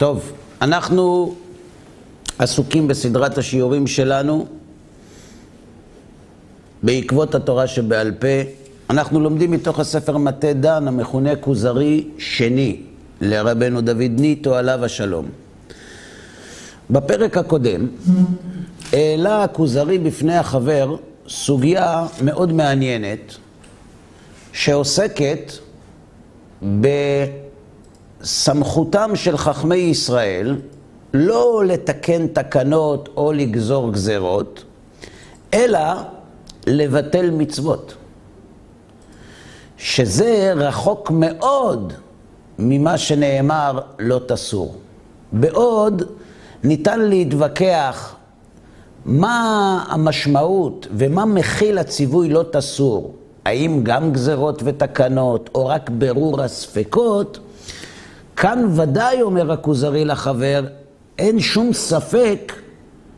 טוב, אנחנו עסוקים בסדרת השיעורים שלנו בעקבות התורה שבעל פה. אנחנו לומדים מתוך הספר מטה דן, המכונה כוזרי שני, לרבנו דוד ניטו, עליו השלום. בפרק הקודם העלה הכוזרי בפני החבר סוגיה מאוד מעניינת שעוסקת בסמכותם של חכמי ישראל לא לתקן תקנות או לגזור גזרות, אלא לבטל מצוות. שזה רחוק מאוד ממה שנאמר לא תסור. בעוד ניתן להתווכח מה המשמעות ומה מכיל הציווי לא תסור, האם גם גזרות ותקנות או רק ברור הספקות, כאן ודאי, אומר הכוזרי לחבר, אין שום ספק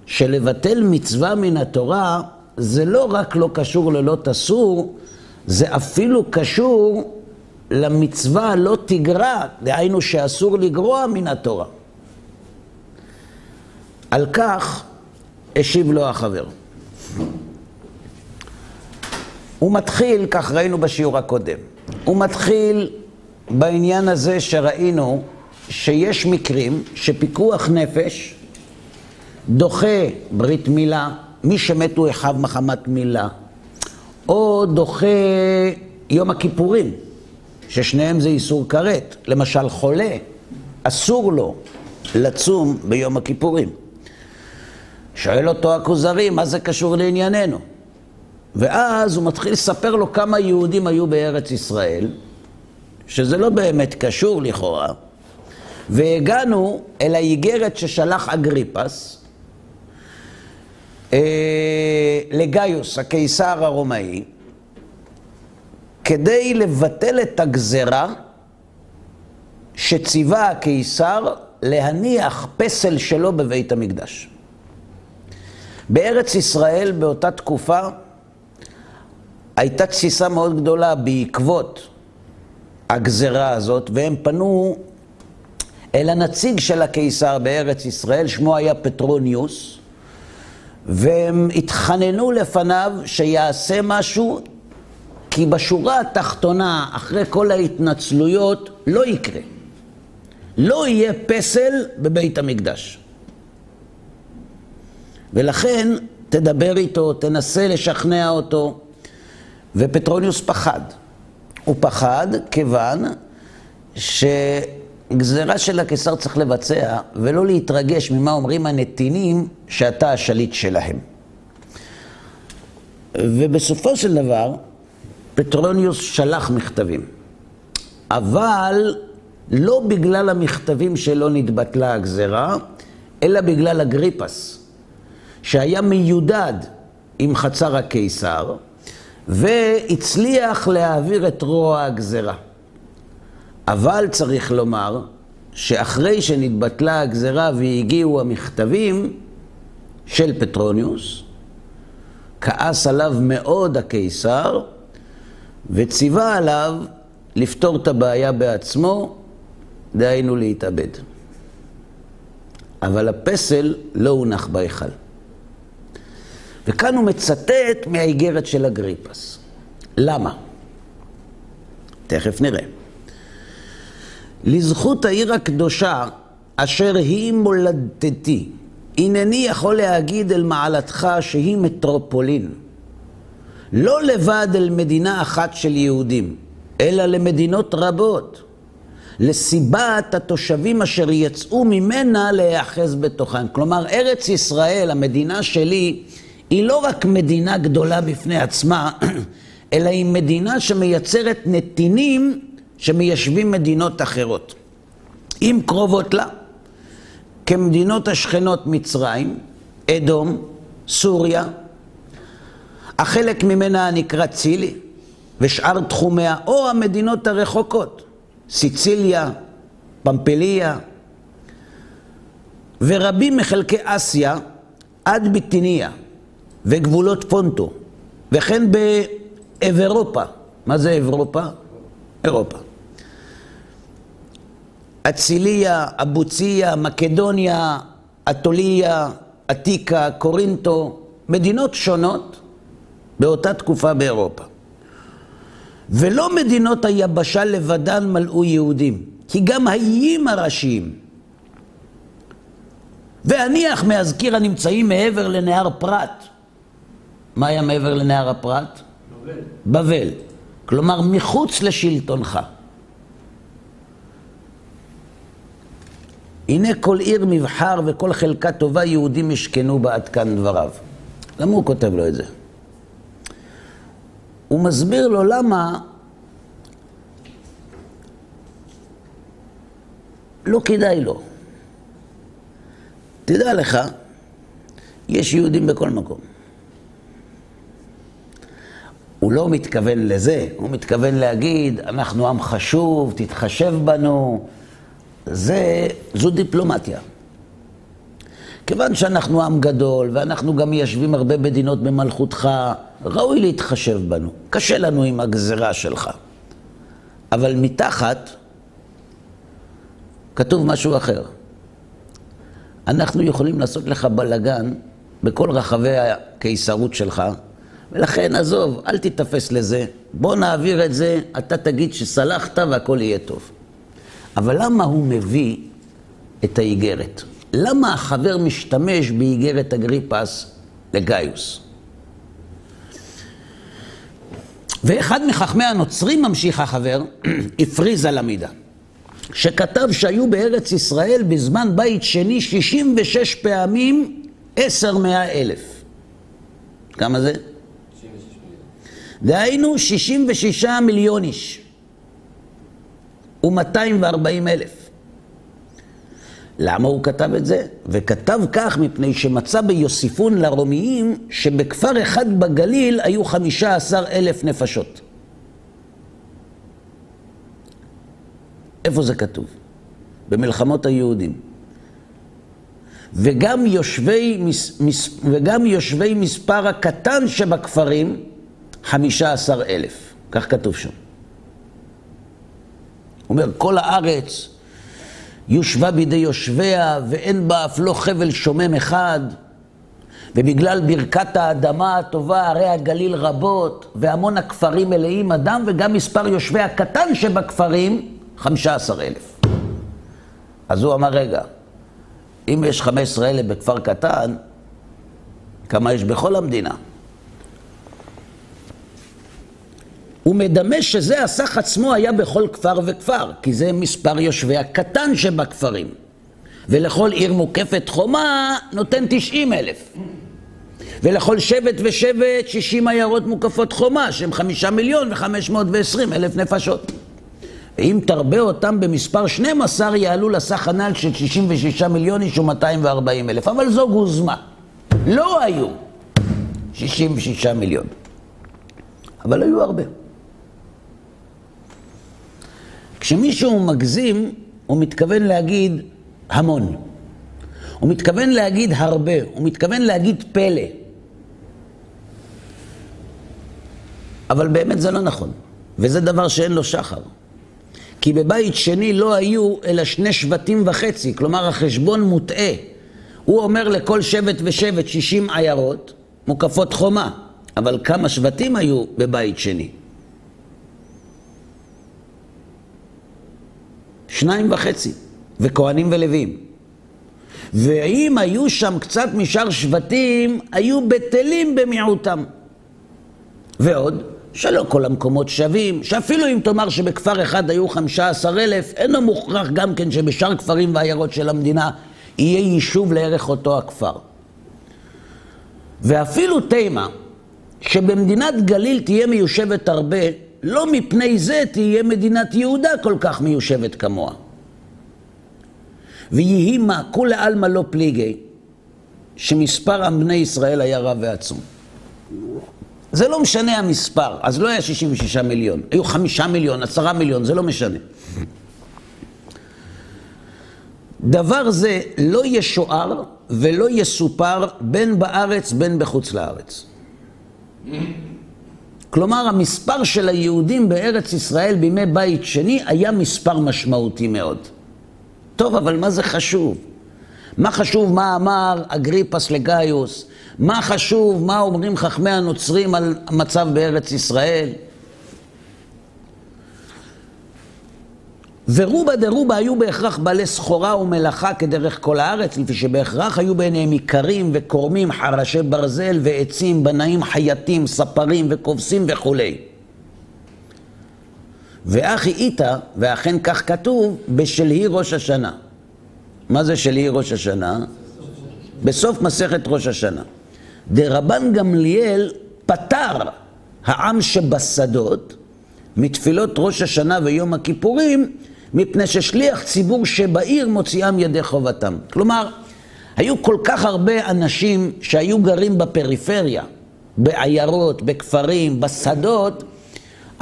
שלבטל מצווה מן התורה זה לא רק לא קשור ללא תסור, זה אפילו קשור למצווה לא תגרע, דהיינו שאסור לגרוע מן התורה. על כך השיב לו החבר. הוא מתחיל, כך ראינו בשיעור הקודם, הוא מתחיל בעניין הזה שראינו שיש מקרים שפיקוח נפש דוחה ברית מילה, מי שמתו אחיו מחמת מילה, או דוחה יום הכיפורים, ששניהם זה איסור כרת. למשל חולה, אסור לו לצום ביום הכיפורים. שואל אותו הכוזרי, מה זה קשור לענייננו? ואז הוא מתחיל לספר לו כמה יהודים היו בארץ ישראל, שזה לא באמת קשור לכאורה, והגענו אל האיגרת ששלח אגריפס אה, לגאיוס, הקיסר הרומאי, כדי לבטל את הגזרה שציווה הקיסר להניח פסל שלו בבית המקדש. בארץ ישראל באותה תקופה הייתה תסיסה מאוד גדולה בעקבות הגזרה הזאת, והם פנו אל הנציג של הקיסר בארץ ישראל, שמו היה פטרוניוס, והם התחננו לפניו שיעשה משהו, כי בשורה התחתונה, אחרי כל ההתנצלויות, לא יקרה. לא יהיה פסל בבית המקדש. ולכן תדבר איתו, תנסה לשכנע אותו. ופטרוניוס פחד. הוא פחד כיוון שגזירה של הקיסר צריך לבצע ולא להתרגש ממה אומרים הנתינים שאתה השליט שלהם. ובסופו של דבר, פטרוניוס שלח מכתבים. אבל לא בגלל המכתבים שלא נתבטלה הגזרה, אלא בגלל אגריפס, שהיה מיודד עם חצר הקיסר, והצליח להעביר את רוע הגזרה. אבל צריך לומר שאחרי שנתבטלה הגזרה והגיעו המכתבים של פטרוניוס, כעס עליו מאוד הקיסר, וציווה עליו לפתור את הבעיה בעצמו, דהיינו להתאבד. אבל הפסל לא הונח בהיכל. וכאן הוא מצטט מהאיגרת של אגריפס. למה? תכף נראה. לזכות העיר הקדושה, אשר היא מולדתי, הנני יכול להגיד אל מעלתך שהיא מטרופולין. לא לבד אל מדינה אחת של יהודים, אלא למדינות רבות. לסיבת התושבים אשר יצאו ממנה להיאחז בתוכן. כלומר, ארץ ישראל, המדינה שלי, היא לא רק מדינה גדולה בפני עצמה, אלא היא מדינה שמייצרת נתינים שמיישבים מדינות אחרות. אם קרובות לה, כמדינות השכנות מצרים, אדום, סוריה, החלק ממנה הנקרא צילי, ושאר תחומיה, או המדינות הרחוקות, סיציליה, פמפליה, ורבים מחלקי אסיה עד ביטיניה. וגבולות פונטו, וכן באירופה. מה זה אירופה? אירופה. אציליה, אבוציה, מקדוניה, אטוליה, עתיקה, קורינטו, מדינות שונות באותה תקופה באירופה. ולא מדינות היבשה לבדן מלאו יהודים, כי גם האיים הראשיים, והניח מהזכיר הנמצאים מעבר לנהר פרת. מה היה מעבר לנהר הפרת? בבל. בבל. כלומר, מחוץ לשלטונך. הנה כל עיר מבחר וכל חלקה טובה יהודים ישכנו בה עד כאן דבריו. למה הוא כותב לו את זה? הוא מסביר לו למה לא כדאי לו. תדע לך, יש יהודים בכל מקום. הוא לא מתכוון לזה, הוא מתכוון להגיד, אנחנו עם חשוב, תתחשב בנו. זה, זו דיפלומטיה. כיוון שאנחנו עם גדול, ואנחנו גם מיישבים הרבה מדינות במלכותך, ראוי להתחשב בנו. קשה לנו עם הגזרה שלך. אבל מתחת כתוב משהו אחר. אנחנו יכולים לעשות לך בלגן בכל רחבי הקיסרות שלך, ולכן עזוב, אל תיתפס לזה, בוא נעביר את זה, אתה תגיד שסלחת והכל יהיה טוב. אבל למה הוא מביא את האיגרת? למה החבר משתמש באיגרת אגריפס לגאיוס? ואחד מחכמי הנוצרים, ממשיך החבר, הפריז על המידה. שכתב שהיו בארץ ישראל בזמן בית שני 66 פעמים עשר מאה אלף. כמה זה? 66 דהיינו 66 מיליון איש ו-240 אלף. למה הוא כתב את זה? וכתב כך מפני שמצא ביוסיפון לרומיים שבכפר אחד בגליל היו 15 אלף נפשות. איפה זה כתוב? במלחמות היהודים. וגם יושבי, מס, מס, וגם יושבי מספר הקטן שבכפרים, חמישה עשר אלף. כך כתוב שם. הוא אומר, כל הארץ יושבה בידי יושביה, ואין בה אף לא חבל שומם אחד, ובגלל ברכת האדמה הטובה, הרי הגליל רבות, והמון הכפרים מלאים אדם, וגם מספר יושבי הקטן שבכפרים, חמישה עשר אלף. אז הוא אמר, רגע, אם יש חמש עשרה אלף בכפר קטן, כמה יש בכל המדינה? הוא מדמה שזה הסך עצמו היה בכל כפר וכפר, כי זה מספר יושבי הקטן שבכפרים. ולכל עיר מוקפת חומה נותן תשעים אלף. ולכל שבט ושבט שישים עיירות מוקפות חומה, שהם חמישה מיליון וחמש מאות ועשרים אלף נפשות. ואם תרבה אותם במספר 12, יעלו לסך הנ"ל של 66 מיליון איש ו-240 אלף. אבל זו גוזמה. לא היו 66 מיליון. אבל היו הרבה. כשמישהו מגזים, הוא מתכוון להגיד המון. הוא מתכוון להגיד הרבה, הוא מתכוון להגיד פלא. אבל באמת זה לא נכון, וזה דבר שאין לו שחר. כי בבית שני לא היו אלא שני שבטים וחצי, כלומר החשבון מוטעה. הוא אומר לכל שבט ושבט שישים עיירות, מוקפות חומה, אבל כמה שבטים היו בבית שני? שניים וחצי, וכהנים ולווים. ואם היו שם קצת משאר שבטים, היו בטלים במיעוטם. ועוד, שלא כל המקומות שווים, שאפילו אם תאמר שבכפר אחד היו חמישה עשר אלף, אינו מוכרח גם כן שבשאר כפרים ועיירות של המדינה יהיה יישוב לערך אותו הכפר. ואפילו תימה, שבמדינת גליל תהיה מיושבת הרבה, לא מפני זה תהיה מדינת יהודה כל כך מיושבת כמוה. ויהי מה, כולי עלמא לא פליגי, שמספר עם בני ישראל היה רב ועצום. זה לא משנה המספר, אז לא היה 66 מיליון, היו חמישה מיליון, עשרה מיליון, זה לא משנה. דבר זה לא ישוער ולא יסופר בין בארץ בין בחוץ לארץ. כלומר, המספר של היהודים בארץ ישראל בימי בית שני היה מספר משמעותי מאוד. טוב, אבל מה זה חשוב? מה חשוב מה אמר אגריפס לגאיוס? מה חשוב מה אומרים חכמי הנוצרים על המצב בארץ ישראל? ורובה דרובה היו בהכרח בעלי סחורה ומלאכה כדרך כל הארץ, לפי שבהכרח היו ביניהם איכרים וקורמים, חרשי ברזל ועצים, בנאים חייטים, ספרים וכובסים וכולי. ואחי איתה, ואכן כך כתוב, בשלהי ראש השנה. מה זה שלהי ראש השנה? בסוף מסכת ראש השנה. דרבן גמליאל פטר העם שבשדות מתפילות ראש השנה ויום הכיפורים מפני ששליח ציבור שבעיר מוציאם ידי חובתם. כלומר, היו כל כך הרבה אנשים שהיו גרים בפריפריה, בעיירות, בכפרים, בשדות,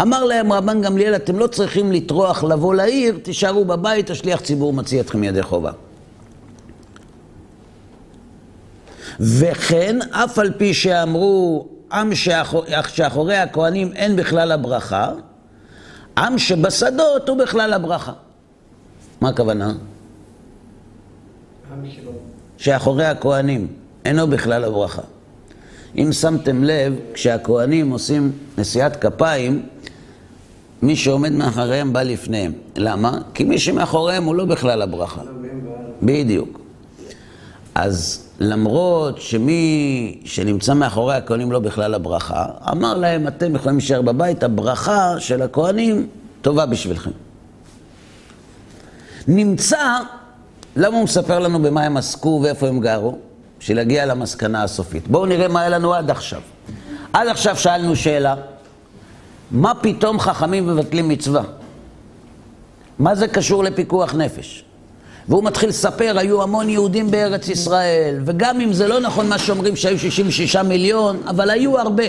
אמר להם רבן גמליאל, אתם לא צריכים לטרוח לבוא לעיר, תישארו בבית, השליח ציבור מוציא אתכם ידי חובה. וכן, אף על פי שאמרו, עם שאחור, שאחורי הכהנים אין בכלל הברכה, עם שבשדות הוא בכלל הברכה. מה הכוונה? שאחורי הכהנים אינו בכלל הברכה. אם שמתם לב, כשהכהנים עושים נשיאת כפיים, מי שעומד מאחוריהם בא לפניהם. למה? כי מי שמאחוריהם הוא לא בכלל הברכה. בדיוק. אז למרות שמי שנמצא מאחורי הכהנים לא בכלל הברכה, אמר להם, אתם יכולים להישאר בבית, הברכה של הכהנים טובה בשבילכם. נמצא, למה הוא מספר לנו במה הם עסקו ואיפה הם גרו? בשביל להגיע למסקנה הסופית. בואו נראה מה היה לנו עד עכשיו. עד עכשיו שאלנו שאלה, מה פתאום חכמים מבטלים מצווה? מה זה קשור לפיקוח נפש? והוא מתחיל לספר, היו המון יהודים בארץ ישראל, וגם אם זה לא נכון מה שאומרים שהיו 66 מיליון, אבל היו הרבה.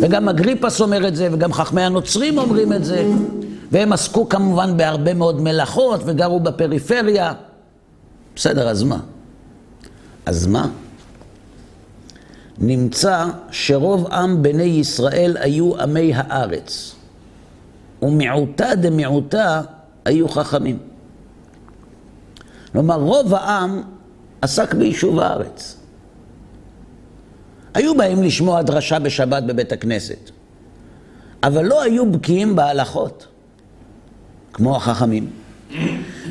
וגם אגריפס אומר את זה, וגם חכמי הנוצרים אומרים את זה, והם עסקו כמובן בהרבה מאוד מלאכות, וגרו בפריפריה. בסדר, אז מה? אז מה? נמצא שרוב עם בני ישראל היו עמי הארץ, ומיעוטה דמיעוטה היו חכמים. כלומר, רוב העם עסק ביישוב הארץ. היו באים לשמוע דרשה בשבת בבית הכנסת, אבל לא היו בקיאים בהלכות, כמו החכמים.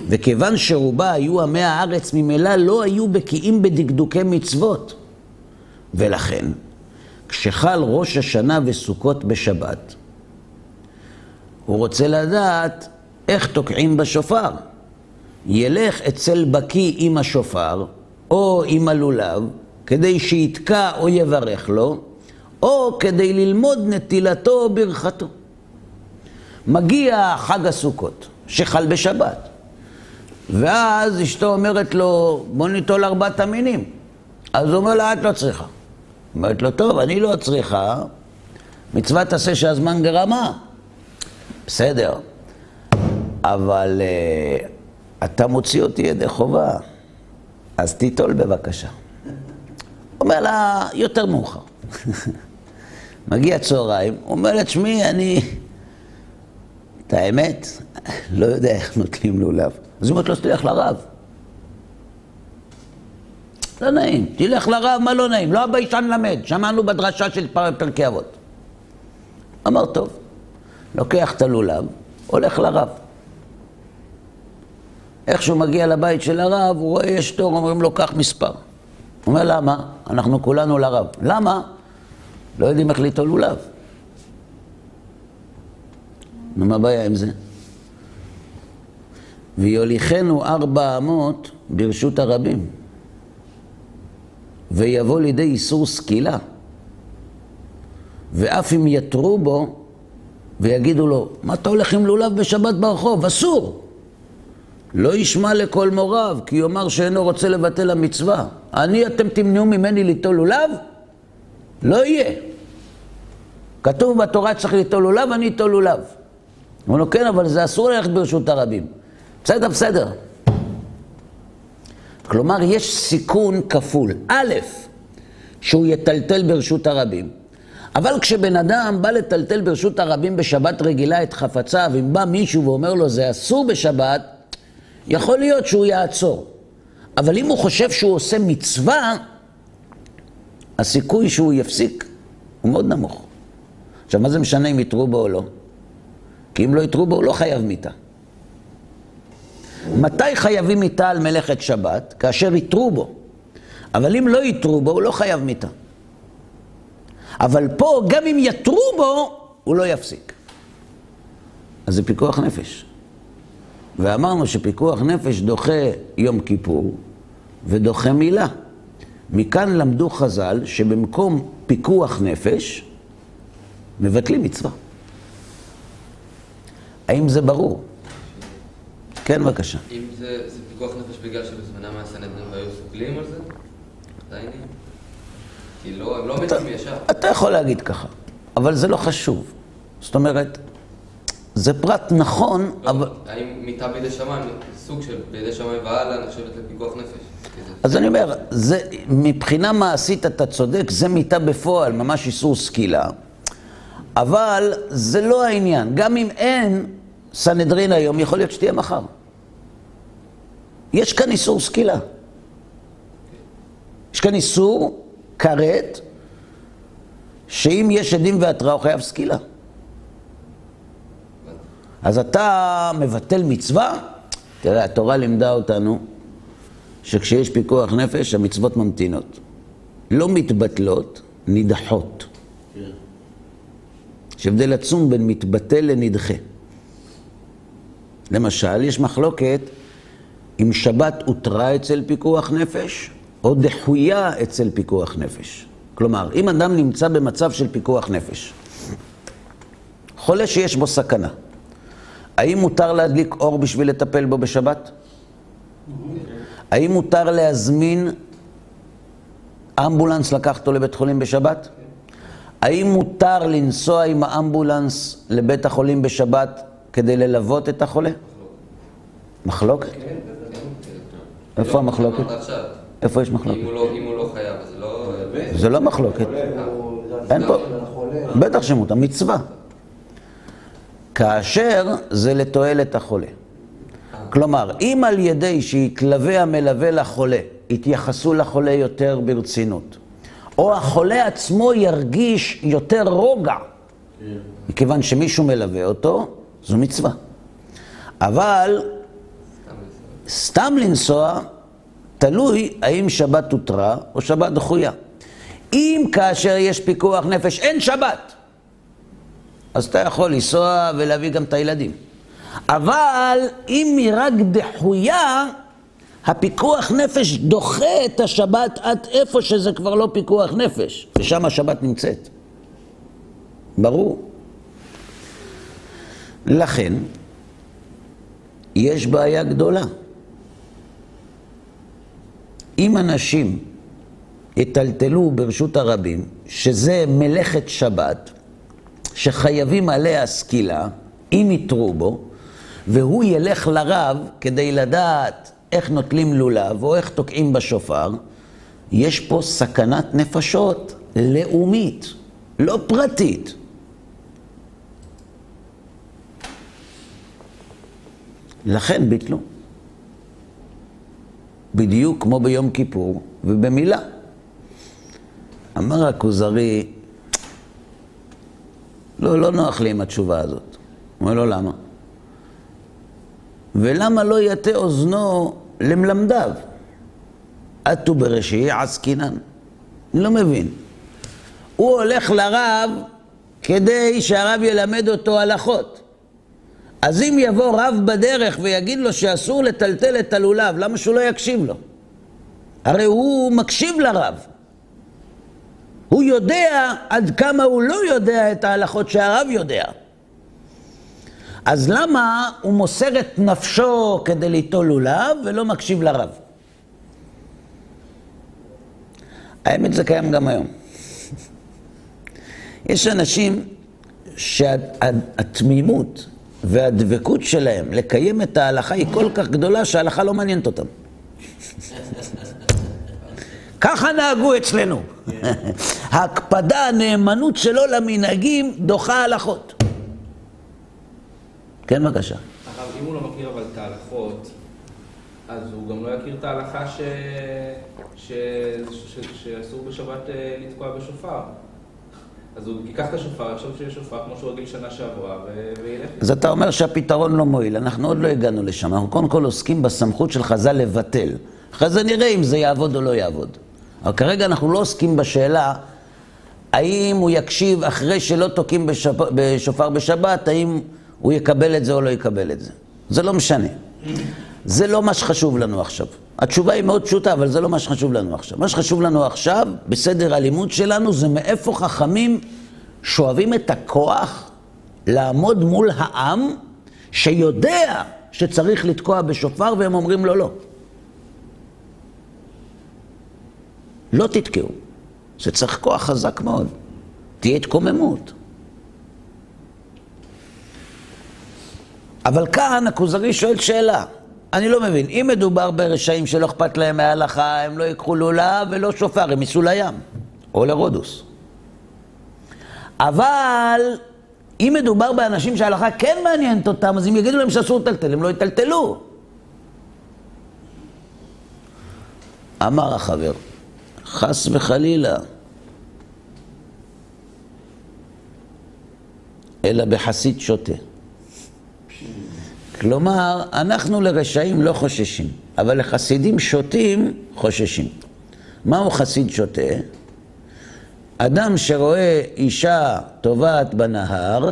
וכיוון שרובה היו עמי הארץ, ממילא לא היו בקיאים בדקדוקי מצוות. ולכן, כשחל ראש השנה וסוכות בשבת, הוא רוצה לדעת איך תוקעים בשופר. ילך אצל בקי עם השופר, או עם הלולב, כדי שיתקע או יברך לו, או כדי ללמוד נטילתו או ברכתו. מגיע חג הסוכות, שחל בשבת, ואז אשתו אומרת לו, בוא ניטול ארבעת המינים. אז הוא אומר לה, את לא צריכה. אומרת לו, טוב, אני לא צריכה, מצוות עשה שהזמן גרמה. בסדר, אבל uh, אתה מוציא אותי ידי חובה, אז תיטול בבקשה. אומר לה, יותר מאוחר. מגיע צהריים, אומר לה, תשמעי, אני... את האמת, לא יודע איך נוטלים לולב. אז היא אומרת לו, תלך לרב. לא נעים, תלך לרב, מה לא נעים? לא הביישן למד, שמענו בדרשה של פרקי אבות. אמר, טוב, לוקח את הלולב, הולך לרב. איך שהוא מגיע לבית של הרב, הוא רואה יש תור, אומרים לו, קח מספר. הוא אומר, למה? אנחנו כולנו לרב. למה? לא יודעים איך ליטול לולב. נו, מה הבעיה עם זה? ויוליכנו ארבע אמות ברשות הרבים, ויבוא לידי איסור סקילה, ואף אם יתרו בו ויגידו לו, מה אתה הולך עם לולב בשבת ברחוב? אסור! לא ישמע לכל מוריו, כי יאמר שאינו רוצה לבטל המצווה. אני, אתם תמנעו ממני ליטול לולב? לא יהיה. כתוב בתורה צריך ליטול לולב, אני אטול לולב. אמרו לו, כן, אבל זה אסור ללכת ברשות הרבים. בסדר, בסדר. כלומר, יש סיכון כפול. א', שהוא יטלטל ברשות הרבים. אבל כשבן אדם בא לטלטל ברשות הרבים בשבת רגילה את חפציו, אם בא מישהו ואומר לו זה אסור בשבת, יכול להיות שהוא יעצור. אבל אם הוא חושב שהוא עושה מצווה, הסיכוי שהוא יפסיק הוא מאוד נמוך. עכשיו, מה זה משנה אם יתרו בו או לא? כי אם לא יתרו בו, הוא לא חייב מיתה. מתי חייבים מיתה על מלאכת שבת? כאשר יתרו בו. אבל אם לא יתרו בו, הוא לא חייב מיתה. אבל פה, גם אם יתרו בו, הוא לא יפסיק. אז זה פיקוח נפש. ואמרנו שפיקוח נפש דוחה יום כיפור ודוחה מילה. מכאן למדו חז"ל שבמקום פיקוח נפש, מבטלים מצווה. האם זה ברור? כן, בבקשה. אם זה, זה פיקוח נפש בגלל שבזמנם הסנהדרין והיו סוגלים על זה? העניין? כי לא, הם לא מתים ישר. אתה יכול להגיד ככה, אבל זה לא חשוב. זאת אומרת, זה פרט נכון, לא, אבל... האם מיטה בידי שמיים, סוג של בידי שמיים והלאה נחשבת לפיקוח נפש? אז אני אומר, זה, מבחינה מעשית אתה צודק, זה מיטה בפועל, ממש איסור סקילה. אבל זה לא העניין. גם אם אין סנהדרין היום, יכול להיות שתהיה מחר. יש כאן איסור סקילה. יש כאן איסור כרת, שאם יש עדים והתראה, הוא חייב סקילה. אז אתה מבטל מצווה? תראה, התורה לימדה אותנו שכשיש פיקוח נפש, המצוות ממתינות. לא מתבטלות, נידחות. יש הבדל עצום בין מתבטל לנדחה. למשל, יש מחלוקת אם שבת הותרה אצל פיקוח נפש או דחויה אצל פיקוח נפש. כלומר, אם אדם נמצא במצב של פיקוח נפש, חולה שיש בו סכנה, האם מותר להדליק אור בשביל לטפל בו בשבת? האם מותר להזמין אמבולנס לקחת אותו לבית חולים בשבת? האם מותר לנסוע עם האמבולנס לבית החולים בשבת כדי ללוות את החולה? מחלוקת? איפה המחלוקת? איפה יש מחלוקת? אם הוא לא- לא חייב, זה לא... זה לא מחלוקת. אין פה, בטח שמותר, מצווה. כאשר זה לתועלת החולה. כלומר, אם על ידי שיתלווה המלווה לחולה, יתייחסו לחולה יותר ברצינות, או החולה עצמו ירגיש יותר רוגע, מכיוון שמישהו מלווה אותו, זו מצווה. אבל סתם לנסוע, תלוי האם שבת הותרה או שבת דחויה. אם כאשר יש פיקוח נפש אין שבת, אז אתה יכול לנסוע ולהביא גם את הילדים. אבל אם היא רק דחויה, הפיקוח נפש דוחה את השבת עד איפה שזה כבר לא פיקוח נפש, ושם השבת נמצאת. ברור. לכן, יש בעיה גדולה. אם אנשים יטלטלו ברשות הרבים, שזה מלאכת שבת, שחייבים עליה סקילה, אם יתרו בו, והוא ילך לרב כדי לדעת איך נוטלים לולב או איך תוקעים בשופר, יש פה סכנת נפשות לאומית, לא פרטית. לכן ביטלו. בדיוק כמו ביום כיפור ובמילה. אמר הכוזרי, לא, לא נוח לי עם התשובה הזאת. אומר לו, למה? ולמה לא יטה אוזנו למלמדיו? עטו בראשי עסקינן. אני לא מבין. הוא הולך לרב כדי שהרב ילמד אותו הלכות. אז אם יבוא רב בדרך ויגיד לו שאסור לטלטל את הלולב, למה שהוא לא יקשיב לו? הרי הוא מקשיב לרב. הוא יודע עד כמה הוא לא יודע את ההלכות שהרב יודע. אז למה הוא מוסר את נפשו כדי ליטול לולב ולא מקשיב לרב? האמת זה קיים גם היום. יש אנשים שהתמימות והדבקות שלהם לקיים את ההלכה היא כל כך גדולה שההלכה לא מעניינת אותם. ככה נהגו אצלנו. ההקפדה, הנאמנות שלו למנהגים דוחה הלכות. כן, בבקשה. הרב, אם הוא לא מכיר אבל את ההלכות, אז הוא גם לא יכיר את ההלכה ש... ש... ש... שאסור בשבת אה, לתקוע בשופר. אז הוא ייקח את השופר, יחשוב שיש שופר כמו שהוא רגיל שנה שעברה, ו... וילך. אז אתה אומר שהפתרון לא מועיל, אנחנו עוד לא הגענו לשם, אנחנו קודם כל עוסקים בסמכות של חז"ל לבטל. אחרי זה נראה אם זה יעבוד או לא יעבוד. אבל כרגע אנחנו לא עוסקים בשאלה האם הוא יקשיב אחרי שלא תוקעים בשופ... בשופר בשבת, האם הוא יקבל את זה או לא יקבל את זה. זה לא משנה. זה לא מה שחשוב לנו עכשיו. התשובה היא מאוד פשוטה, אבל זה לא מה שחשוב לנו עכשיו. מה שחשוב לנו עכשיו, בסדר הלימוד שלנו, זה מאיפה חכמים שואבים את הכוח לעמוד מול העם שיודע שצריך לתקוע בשופר, והם אומרים לו לא. לא תתקעו. זה צריך כוח חזק מאוד. תהיה התקוממות. אבל כאן הכוזרי שואל שאלה. אני לא מבין, אם מדובר ברשעים שלא אכפת להם מההלכה, הם לא ייקחו לולב ולא שופר, הם ייסעו לים, או לרודוס. אבל אם מדובר באנשים שההלכה כן מעניינת אותם, אז אם יגידו להם שאסור לטלטל, הם לא יטלטלו. אמר החבר, חס וחלילה, אלא בחסיד שוטה. כלומר, אנחנו לרשעים לא חוששים, אבל לחסידים שוטים חוששים. מהו חסיד שוטה? אדם שרואה אישה טובעת בנהר,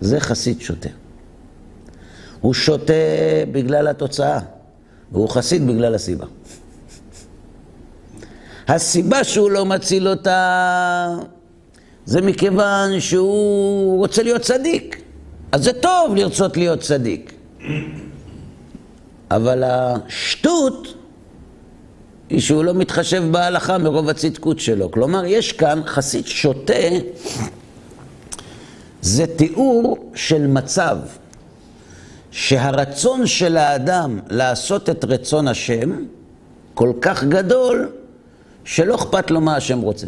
זה חסיד שוטה. הוא שוטה בגלל התוצאה, והוא חסיד בגלל הסיבה. הסיבה שהוא לא מציל אותה זה מכיוון שהוא רוצה להיות צדיק. אז זה טוב לרצות להיות צדיק. אבל השטות היא שהוא לא מתחשב בהלכה מרוב הצדקות שלו. כלומר, יש כאן חסיד שוטה, זה תיאור של מצב שהרצון של האדם לעשות את רצון השם כל כך גדול, שלא אכפת לו מה השם רוצה.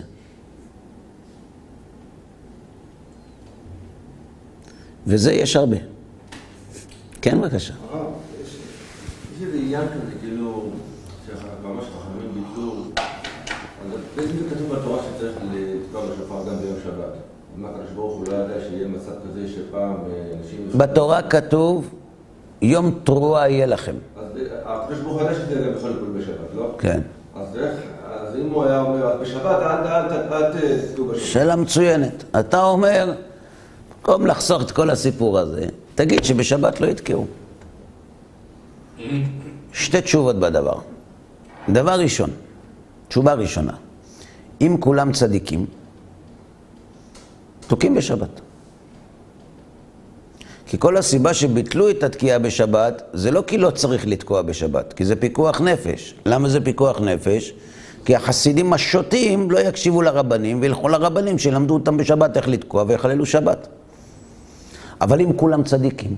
וזה יש הרבה. כן, בבקשה. יש איזה עניין כזה, כאילו, חכמים ביטלו, אז בעצם זה כתוב בתורה שצריך לתקוע בשופר גם ביום שבת. אמר הקדוש ברוך הוא לא ידע שיהיה מצב כזה שפעם אנשים... בתורה כתוב, יום תרועה יהיה לכם. אז הקדוש ברוך הוא שזה גם יכול לקרות בשבת, לא? כן. אז איך, אז אם הוא היה אומר, בשבת אל תתקעו בשופר. שאלה מצוינת. אתה אומר, במקום לחסוך את כל הסיפור הזה, תגיד שבשבת לא יתקעו. שתי תשובות בדבר. דבר ראשון, תשובה ראשונה, אם כולם צדיקים, תוקעים בשבת. כי כל הסיבה שביטלו את התקיעה בשבת, זה לא כי לא צריך לתקוע בשבת, כי זה פיקוח נפש. למה זה פיקוח נפש? כי החסידים השוטים לא יקשיבו לרבנים וילכו לרבנים שילמדו אותם בשבת איך לתקוע ויחללו שבת. אבל אם כולם צדיקים,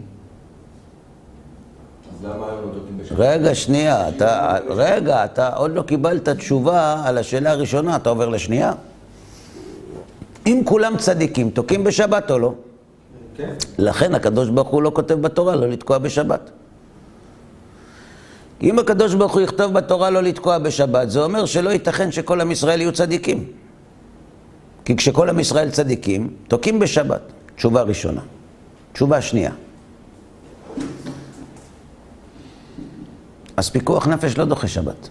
לא? רגע, שנייה, אתה, רגע, אתה עוד לא קיבלת תשובה על השאלה הראשונה, אתה עובר לשנייה? אם כולם צדיקים, תוקעים בשבת או לא? כן. לכן הקדוש ברוך הוא לא כותב בתורה לא לתקוע בשבת. אם הקדוש ברוך הוא יכתוב בתורה לא לתקוע בשבת, זה אומר שלא ייתכן שכל עם ישראל יהיו צדיקים. כי כשכל עם ישראל צדיקים, תוקעים בשבת. תשובה ראשונה. תשובה שנייה. אז פיקוח נפש לא דוחה שבת.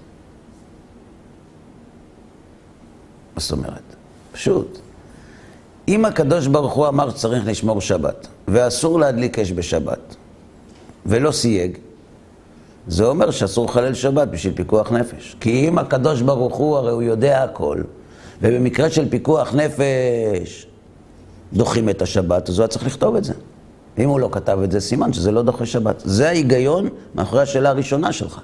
מה זאת אומרת? פשוט. אם הקדוש ברוך הוא אמר שצריך לשמור שבת, ואסור להדליק אש בשבת, ולא סייג, זה אומר שאסור לחלל שבת בשביל פיקוח נפש. כי אם הקדוש ברוך הוא, הרי הוא יודע הכל, ובמקרה של פיקוח נפש דוחים את השבת, אז הוא היה צריך לכתוב את זה. אם הוא לא כתב את זה, סימן שזה לא דוחה שבת. זה ההיגיון מאחורי השאלה הראשונה שלך.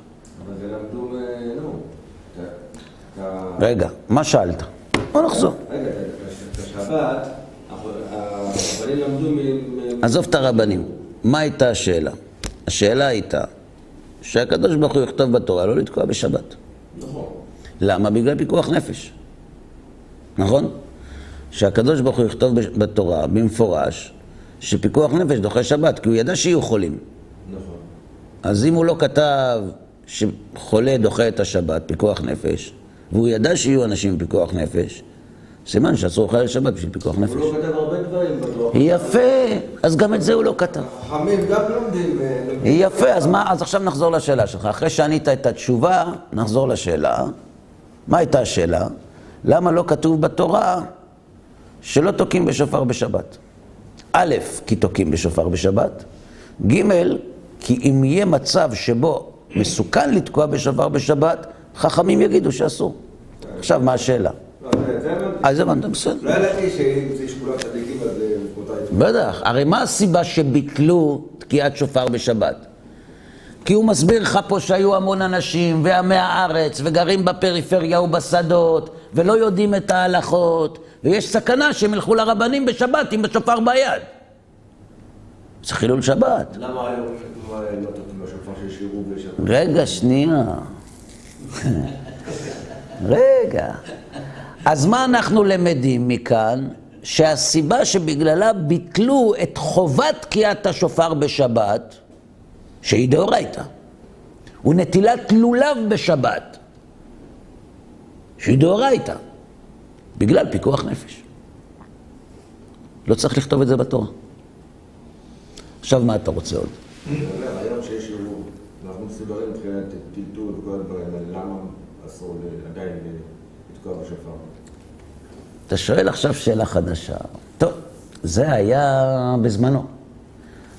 אבל זה למדו, אה, נו, רגע, מה שאלת? בוא נחזור. רגע, השבת, הרבנים למדו מ... עזוב את הרבנים. מה הייתה השאלה? השאלה הייתה שהקדוש ברוך הוא יכתוב בתורה לא לתקוע בשבת. נכון. למה? בגלל פיקוח נפש. נכון? שהקדוש ברוך הוא יכתוב בתורה במפורש שפיקוח נפש דוחה שבת, כי הוא ידע שיהיו חולים. נכון. אז אם הוא לא כתב שחולה דוחה את השבת, פיקוח נפש, והוא ידע שיהיו אנשים עם פיקוח נפש, סימן שאסור לחלל שבת בשביל פיקוח הוא נפש. לא כתב הרבה דברים בתורה. יפה, אז גם את זה הוא לא כתב. החכמים גם. אה, לומדים. יפה, אז מה, אז עכשיו נחזור לשאלה שלך. אחרי שענית את התשובה, נחזור לשאלה. מה הייתה השאלה? למה לא כתוב בתורה שלא תוקעים בשופר בשבת? א', כי תוקעים בשופר בשבת. ג', כי אם יהיה מצב שבו מסוכן לתקוע בשופר בשבת, חכמים יגידו שאסור. עכשיו, מה השאלה? לא, זה- זה הבנתי. אז הבנת, בסדר. לא ידעתי שאם זה שכולם צדיקים אז אה, לתקוע. בטח, הרי מה הסיבה שביטלו תקיעת שופר בשבת? כי הוא מסביר לך פה שהיו המון אנשים ועמי הארץ וגרים בפריפריה ובשדות ולא יודעים את ההלכות ויש סכנה שהם ילכו לרבנים בשבת עם השופר ביד. זה חילול שבת. למה היום לא תוקעים בשופר שהשאירו בשבת? רגע, שנייה. רגע. אז מה אנחנו למדים מכאן? שהסיבה שבגללה ביטלו את חובת תקיעת השופר בשבת, שהיא דאורייתא, ונטילת לולב בשבת, שהיא דאורייתא, בגלל פיקוח נפש. לא צריך לכתוב את זה בתורה. עכשיו מה אתה רוצה עוד? היום שיש אנחנו מסודרים מבחינת טלטול וכל הדברים האלה, למה אסור עדיין אתה שואל עכשיו שאלה חדשה. טוב, זה היה בזמנו.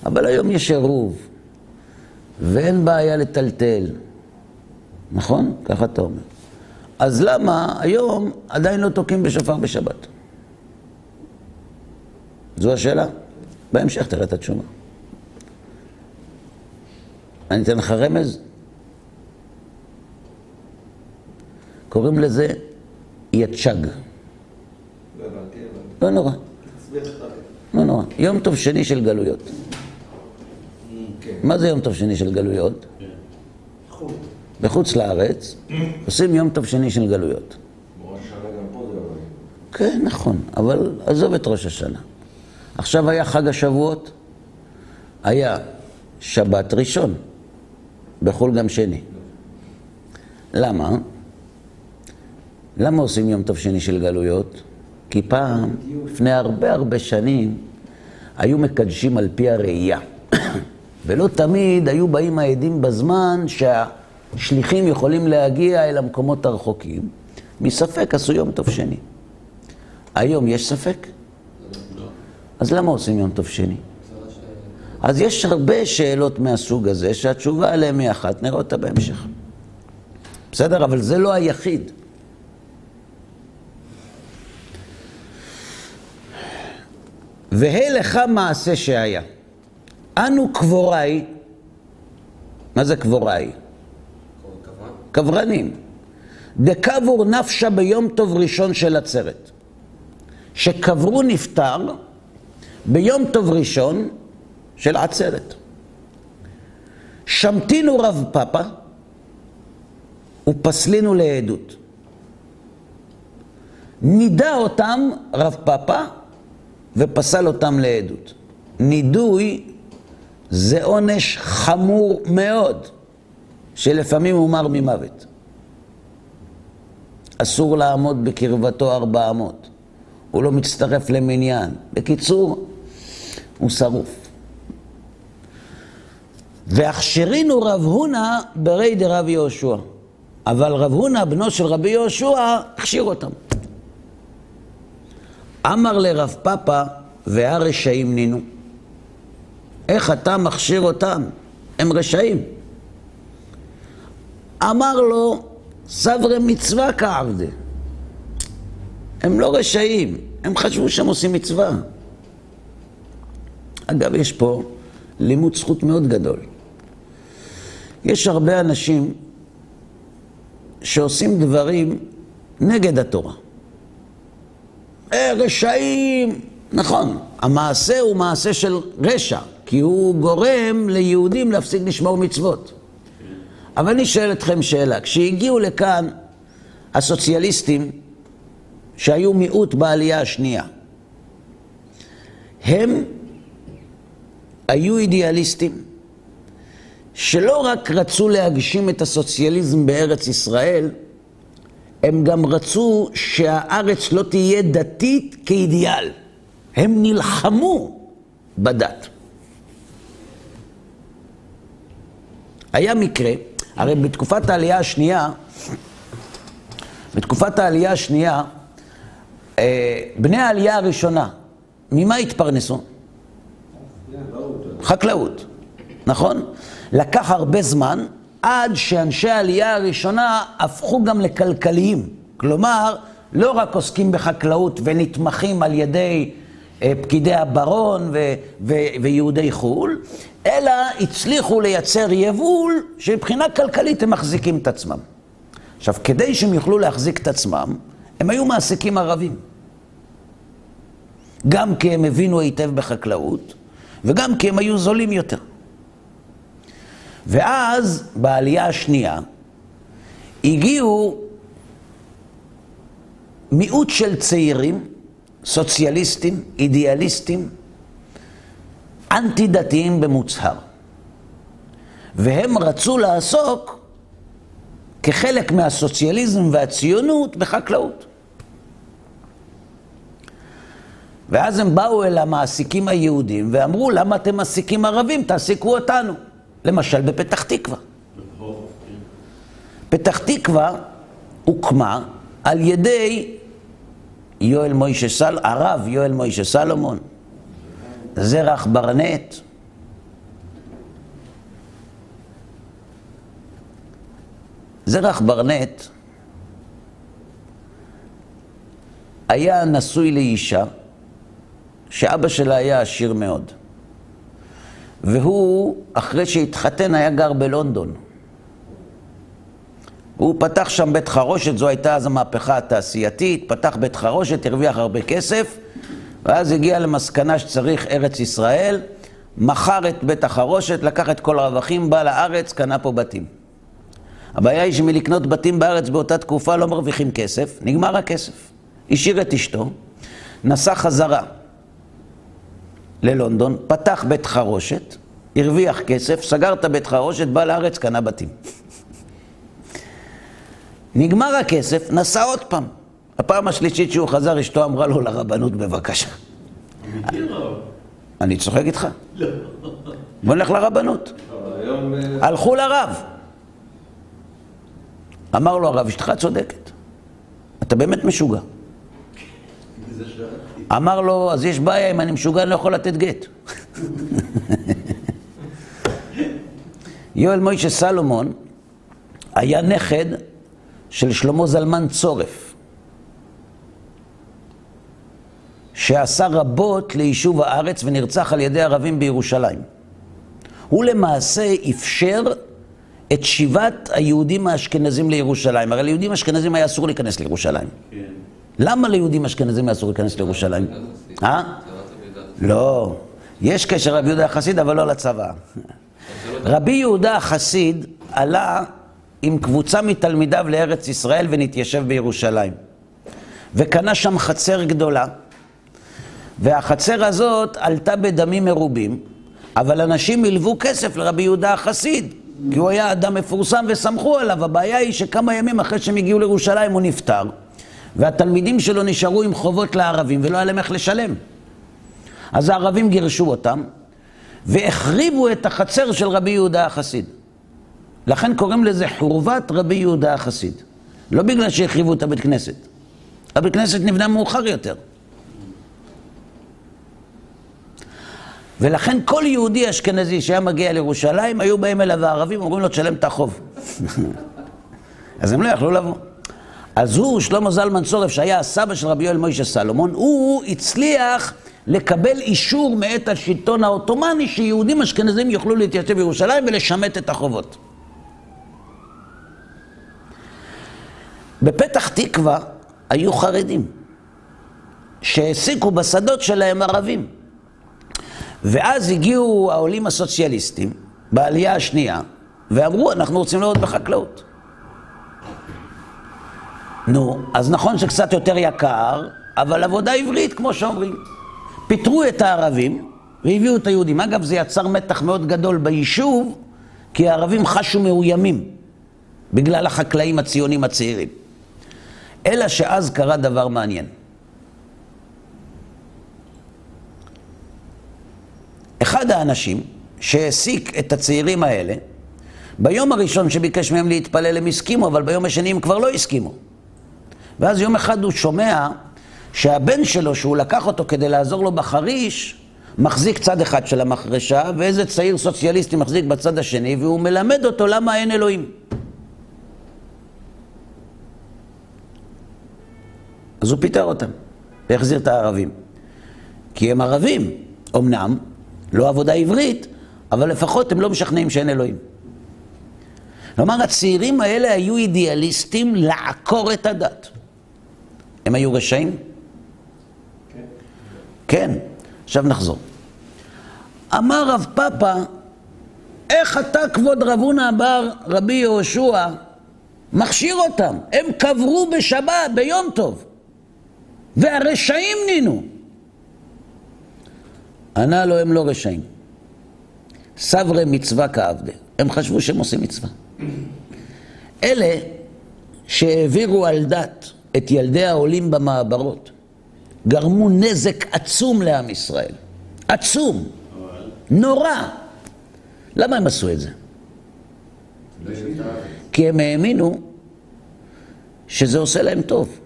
אבל היום יש עירוב, ואין בעיה לטלטל. נכון? ככה אתה אומר. אז למה היום עדיין לא תוקעים בשופר בשבת? זו השאלה. בהמשך תראה את התשובה. אני אתן לך רמז. קוראים לזה יצ'ג. לא נורא. לא נורא. יום טוב שני של גלויות. מה זה יום טוב שני של גלויות? בחוץ לארץ עושים יום טוב שני של גלויות. כן, נכון, אבל עזוב את ראש השנה. עכשיו היה חג השבועות, היה שבת ראשון, בחול גם שני. למה? למה עושים יום טוב שני של גלויות? כי פעם, לפני הרבה הרבה שנים, היו מקדשים על פי הראייה. ולא תמיד היו באים העדים בזמן שהשליחים יכולים להגיע אל המקומות הרחוקים. מספק עשו יום טוב שני. היום יש ספק? אז למה עושים יום טוב שני? אז יש הרבה שאלות מהסוג הזה שהתשובה עליהן היא אחת, נראה אותה בהמשך. בסדר? אבל זה לא היחיד. והא לך מעשה שהיה. אנו קבוראי, מה זה קבוראי? קברנים. דקבור נפשה ביום טוב ראשון של עצרת. שקברו נפטר ביום טוב ראשון של עצרת. שמתינו רב פאפה ופסלינו לעדות. נידה אותם רב פאפה ופסל אותם לעדות. נידוי זה עונש חמור מאוד, שלפעמים הוא מר ממוות. אסור לעמוד בקרבתו ארבע אמות. הוא לא מצטרף למניין. בקיצור, הוא שרוף. והכשירינו רב הונא ברי דרב יהושע. אבל רב הונא, בנו של רבי יהושע, הכשיר אותם. אמר לרב פאפה, והרשעים נינו. איך אתה מכשיר אותם? הם רשעים. אמר לו, סברי מצווה כעבדה. הם לא רשעים, הם חשבו שהם עושים מצווה. אגב, יש פה לימוד זכות מאוד גדול. יש הרבה אנשים שעושים דברים נגד התורה. רשעים, נכון, המעשה הוא מעשה של רשע, כי הוא גורם ליהודים להפסיק לשמור מצוות. אבל אני שואל אתכם שאלה, כשהגיעו לכאן הסוציאליסטים, שהיו מיעוט בעלייה השנייה, הם היו אידיאליסטים שלא רק רצו להגשים את הסוציאליזם בארץ ישראל, הם גם רצו שהארץ לא תהיה דתית כאידיאל. הם נלחמו בדת. היה מקרה, הרי בתקופת העלייה השנייה, בתקופת העלייה השנייה, אה, בני העלייה הראשונה, ממה התפרנסו? חקלאות, נכון? לקח הרבה זמן עד שאנשי העלייה הראשונה הפכו גם לכלכליים. כלומר, לא רק עוסקים בחקלאות ונתמכים על ידי אה, פקידי הברון ו- ו- ויהודי חו"ל, אלא הצליחו לייצר יבול שמבחינה כלכלית הם מחזיקים את עצמם. עכשיו, כדי שהם יוכלו להחזיק את עצמם, הם היו מעסיקים ערבים. גם כי הם הבינו היטב בחקלאות, וגם כי הם היו זולים יותר. ואז, בעלייה השנייה, הגיעו מיעוט של צעירים, סוציאליסטים, אידיאליסטים, אנטי-דתיים במוצהר. והם רצו לעסוק כחלק מהסוציאליזם והציונות בחקלאות. ואז הם באו אל המעסיקים היהודים ואמרו, למה אתם מעסיקים ערבים? תעסיקו אותנו. למשל בפתח תקווה. פתח תקווה הוקמה על ידי יואל מוישה סל, הרב יואל מוישה סלומון, זרח ברנט. זרח ברנט היה נשוי לאישה שאבא שלה היה עשיר מאוד. והוא, אחרי שהתחתן, היה גר בלונדון. הוא פתח שם בית חרושת, זו הייתה אז המהפכה התעשייתית, פתח בית חרושת, הרוויח הרבה כסף, ואז הגיע למסקנה שצריך ארץ ישראל, מכר את בית החרושת, לקח את כל הרווחים, בא לארץ, קנה פה בתים. הבעיה היא שמלקנות בתים בארץ באותה תקופה לא מרוויחים כסף, נגמר הכסף. השאיר את אשתו, נסע חזרה ללונדון, פתח בית חרושת, הרוויח כסף, סגר את הבית חרושת, בא לארץ, קנה בתים. נגמר הכסף, נסע עוד פעם. הפעם השלישית שהוא חזר, אשתו אמרה לו לרבנות בבקשה. אני צוחק איתך. בוא נלך לרבנות. הלכו לרב. אמר לו הרב, אשתך צודקת. אתה באמת משוגע. אמר לו, אז יש בעיה, אם אני משוגע אני לא יכול לתת גט. יואל מוישה סלומון היה נכד של שלמה זלמן צורף, שעשה רבות ליישוב הארץ ונרצח על ידי ערבים בירושלים. הוא למעשה אפשר את שיבת היהודים האשכנזים לירושלים. הרי ליהודים אשכנזים היה אסור להיכנס לירושלים. כן. למה ליהודים אשכנזים אסור להיכנס לירושלים? אה? לא. יש קשר רבי יהודה החסיד, אבל לא לצבא. רבי יהודה החסיד עלה עם קבוצה מתלמידיו לארץ ישראל ונתיישב בירושלים. וקנה שם חצר גדולה, והחצר הזאת עלתה בדמים מרובים, אבל אנשים הלוו כסף לרבי יהודה החסיד, כי הוא היה אדם מפורסם וסמכו עליו. הבעיה היא שכמה ימים אחרי שהם הגיעו לירושלים הוא נפטר, והתלמידים שלו נשארו עם חובות לערבים ולא היה להם איך לשלם. אז הערבים גירשו אותם, והחריבו את החצר של רבי יהודה החסיד. לכן קוראים לזה חורבת רבי יהודה החסיד. לא בגלל שהחריבו את הבית כנסת. הבית כנסת נבנה מאוחר יותר. ולכן כל יהודי אשכנזי שהיה מגיע לירושלים, היו באים אליו הערבים, אומרים לו, תשלם את החוב. אז הם לא יכלו לבוא. אז הוא, שלמה זלמן צורף, שהיה הסבא של רבי יואל מוישה סלומון, הוא הצליח לקבל אישור מאת השלטון העות'מאני שיהודים אשכנזים יוכלו להתייצב בירושלים ולשמט את החובות. בפתח תקווה היו חרדים שהעסיקו בשדות שלהם ערבים. ואז הגיעו העולים הסוציאליסטים בעלייה השנייה ואמרו, אנחנו רוצים לעבוד בחקלאות. נו, אז נכון שקצת יותר יקר, אבל עבודה עברית, כמו שאומרים. פיטרו את הערבים והביאו את היהודים. אגב, זה יצר מתח מאוד גדול ביישוב, כי הערבים חשו מאוימים בגלל החקלאים הציונים הצעירים. אלא שאז קרה דבר מעניין. אחד האנשים שהעסיק את הצעירים האלה, ביום הראשון שביקש מהם להתפלל הם הסכימו, אבל ביום השני הם כבר לא הסכימו. ואז יום אחד הוא שומע שהבן שלו, שהוא לקח אותו כדי לעזור לו בחריש, מחזיק צד אחד של המחרשה, ואיזה צעיר סוציאליסטי מחזיק בצד השני, והוא מלמד אותו למה אין אלוהים. אז הוא פיטר אותם, והחזיר את הערבים. כי הם ערבים, אמנם, לא עבודה עברית, אבל לפחות הם לא משכנעים שאין אלוהים. כלומר, הצעירים האלה היו אידיאליסטים לעקור את הדת. הם היו רשעים? כן. כן. עכשיו נחזור. אמר רב פאפה, איך אתה, כבוד רב הונא בר רבי יהושע, מכשיר אותם? הם קברו בשבת, ביום טוב, והרשעים נינו. ענה לו, הם לא רשעים. סברי מצווה כעבדה. הם חשבו שהם עושים מצווה. אלה שהעבירו על דת את ילדי העולים במעברות, גרמו נזק עצום לעם ישראל. עצום. נורא. למה הם עשו את זה? כי הם האמינו שזה עושה להם טוב.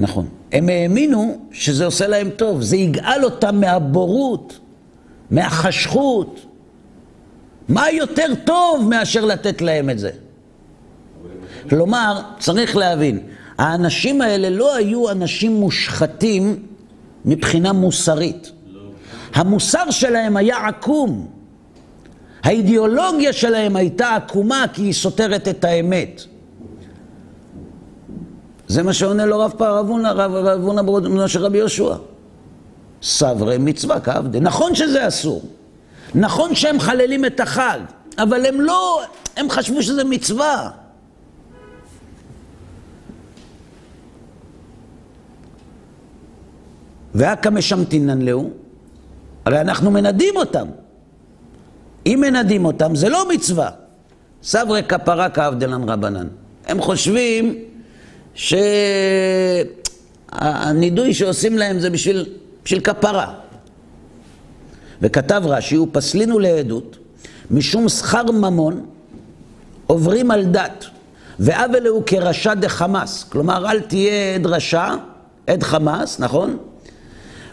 נכון. הם האמינו שזה עושה להם טוב, זה יגאל אותם מהבורות, מהחשכות. מה יותר טוב מאשר לתת להם את זה? כלומר, צריך להבין, האנשים האלה לא היו אנשים מושחתים מבחינה מוסרית. המוסר שלהם היה עקום. האידיאולוגיה שלהם הייתה עקומה כי היא סותרת את האמת. זה מה שעונה לו רב פרבונה, רב פרבונה בנו של רבי יהושע. סברי מצווה כעבדי. נכון שזה אסור. נכון שהם חללים את החג, אבל הם לא, הם חשבו שזה מצווה. והכא משמתינן להו, הרי אנחנו מנדים אותם. אם מנדים אותם, זה לא מצווה. סברי כפרה כעבדלן רבנן. הם חושבים שהנידוי שעושים להם זה בשביל, בשביל כפרה. וכתב רש"י, ופסלינו לעדות, משום שכר ממון עוברים על דת, ועוול הוא כרשע דחמאס, כלומר אל תהיה עד רשע, עד חמאס, נכון?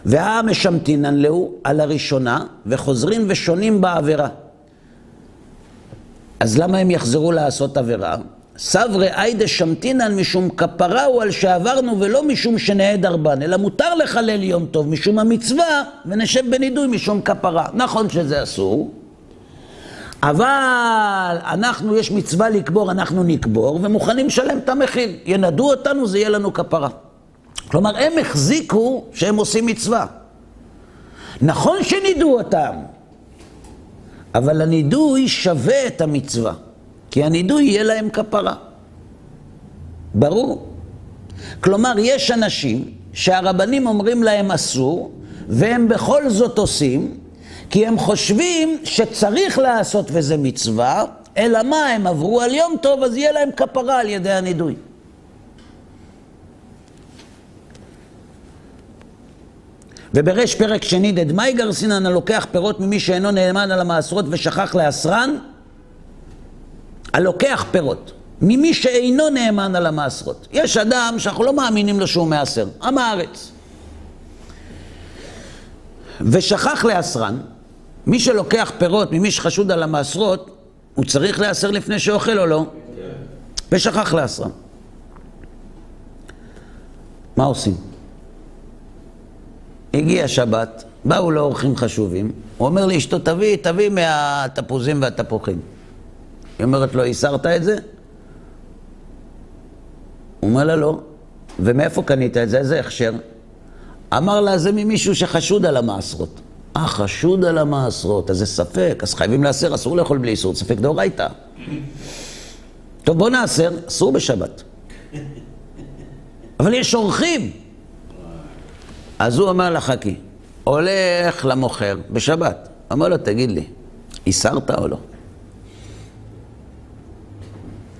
והמשמתינן להו על הראשונה, וחוזרים ושונים בעבירה. אז למה הם יחזרו לעשות עבירה? סברי איידה שמתינן משום כפרה הוא על שעברנו ולא משום שנעד ארבן, אלא מותר לחלל יום טוב משום המצווה ונשב בנידוי משום כפרה. נכון שזה אסור, אבל אנחנו, יש מצווה לקבור, אנחנו נקבור ומוכנים לשלם את המחיר. ינדו אותנו, זה יהיה לנו כפרה. כלומר, הם החזיקו שהם עושים מצווה. נכון שנידו אותם, אבל הנידוי שווה את המצווה. כי הנידוי יהיה להם כפרה. ברור. כלומר, יש אנשים שהרבנים אומרים להם אסור, והם בכל זאת עושים, כי הם חושבים שצריך לעשות וזה מצווה, אלא מה, הם עברו על יום טוב, אז יהיה להם כפרה על ידי הנידוי. ובריש פרק שני, דדמאי גרסינן הלוקח פירות ממי שאינו נאמן על המעשרות ושכח לאסרן, הלוקח פירות, ממי שאינו נאמן על המעשרות. יש אדם שאנחנו לא מאמינים לו שהוא מעשר, עם הארץ. ושכח לאסרן, מי שלוקח פירות ממי שחשוד על המעשרות, הוא צריך לאסר לפני שאוכל או לא? ושכח לאסרן. מה עושים? הגיע שבת, באו לו אורחים חשובים, הוא אומר לאשתו, תביא, תביא מהתפוזים והתפוחים. היא אומרת לו, הסרת את זה? הוא אומר לה, לא. ומאיפה קנית את זה? איזה הכשר? אמר לה, זה ממישהו שחשוד על המעשרות. אה, חשוד על המעשרות, אז זה ספק, אז חייבים לאסר, אסור לאכול בלי איסור, ספק דאורייתא. טוב, בוא נאסר, אסור בשבת. אבל יש אורחים. אז הוא אמר לה, חכי, הולך למוכר בשבת, אמר לו, תגיד לי, הסרת או לא?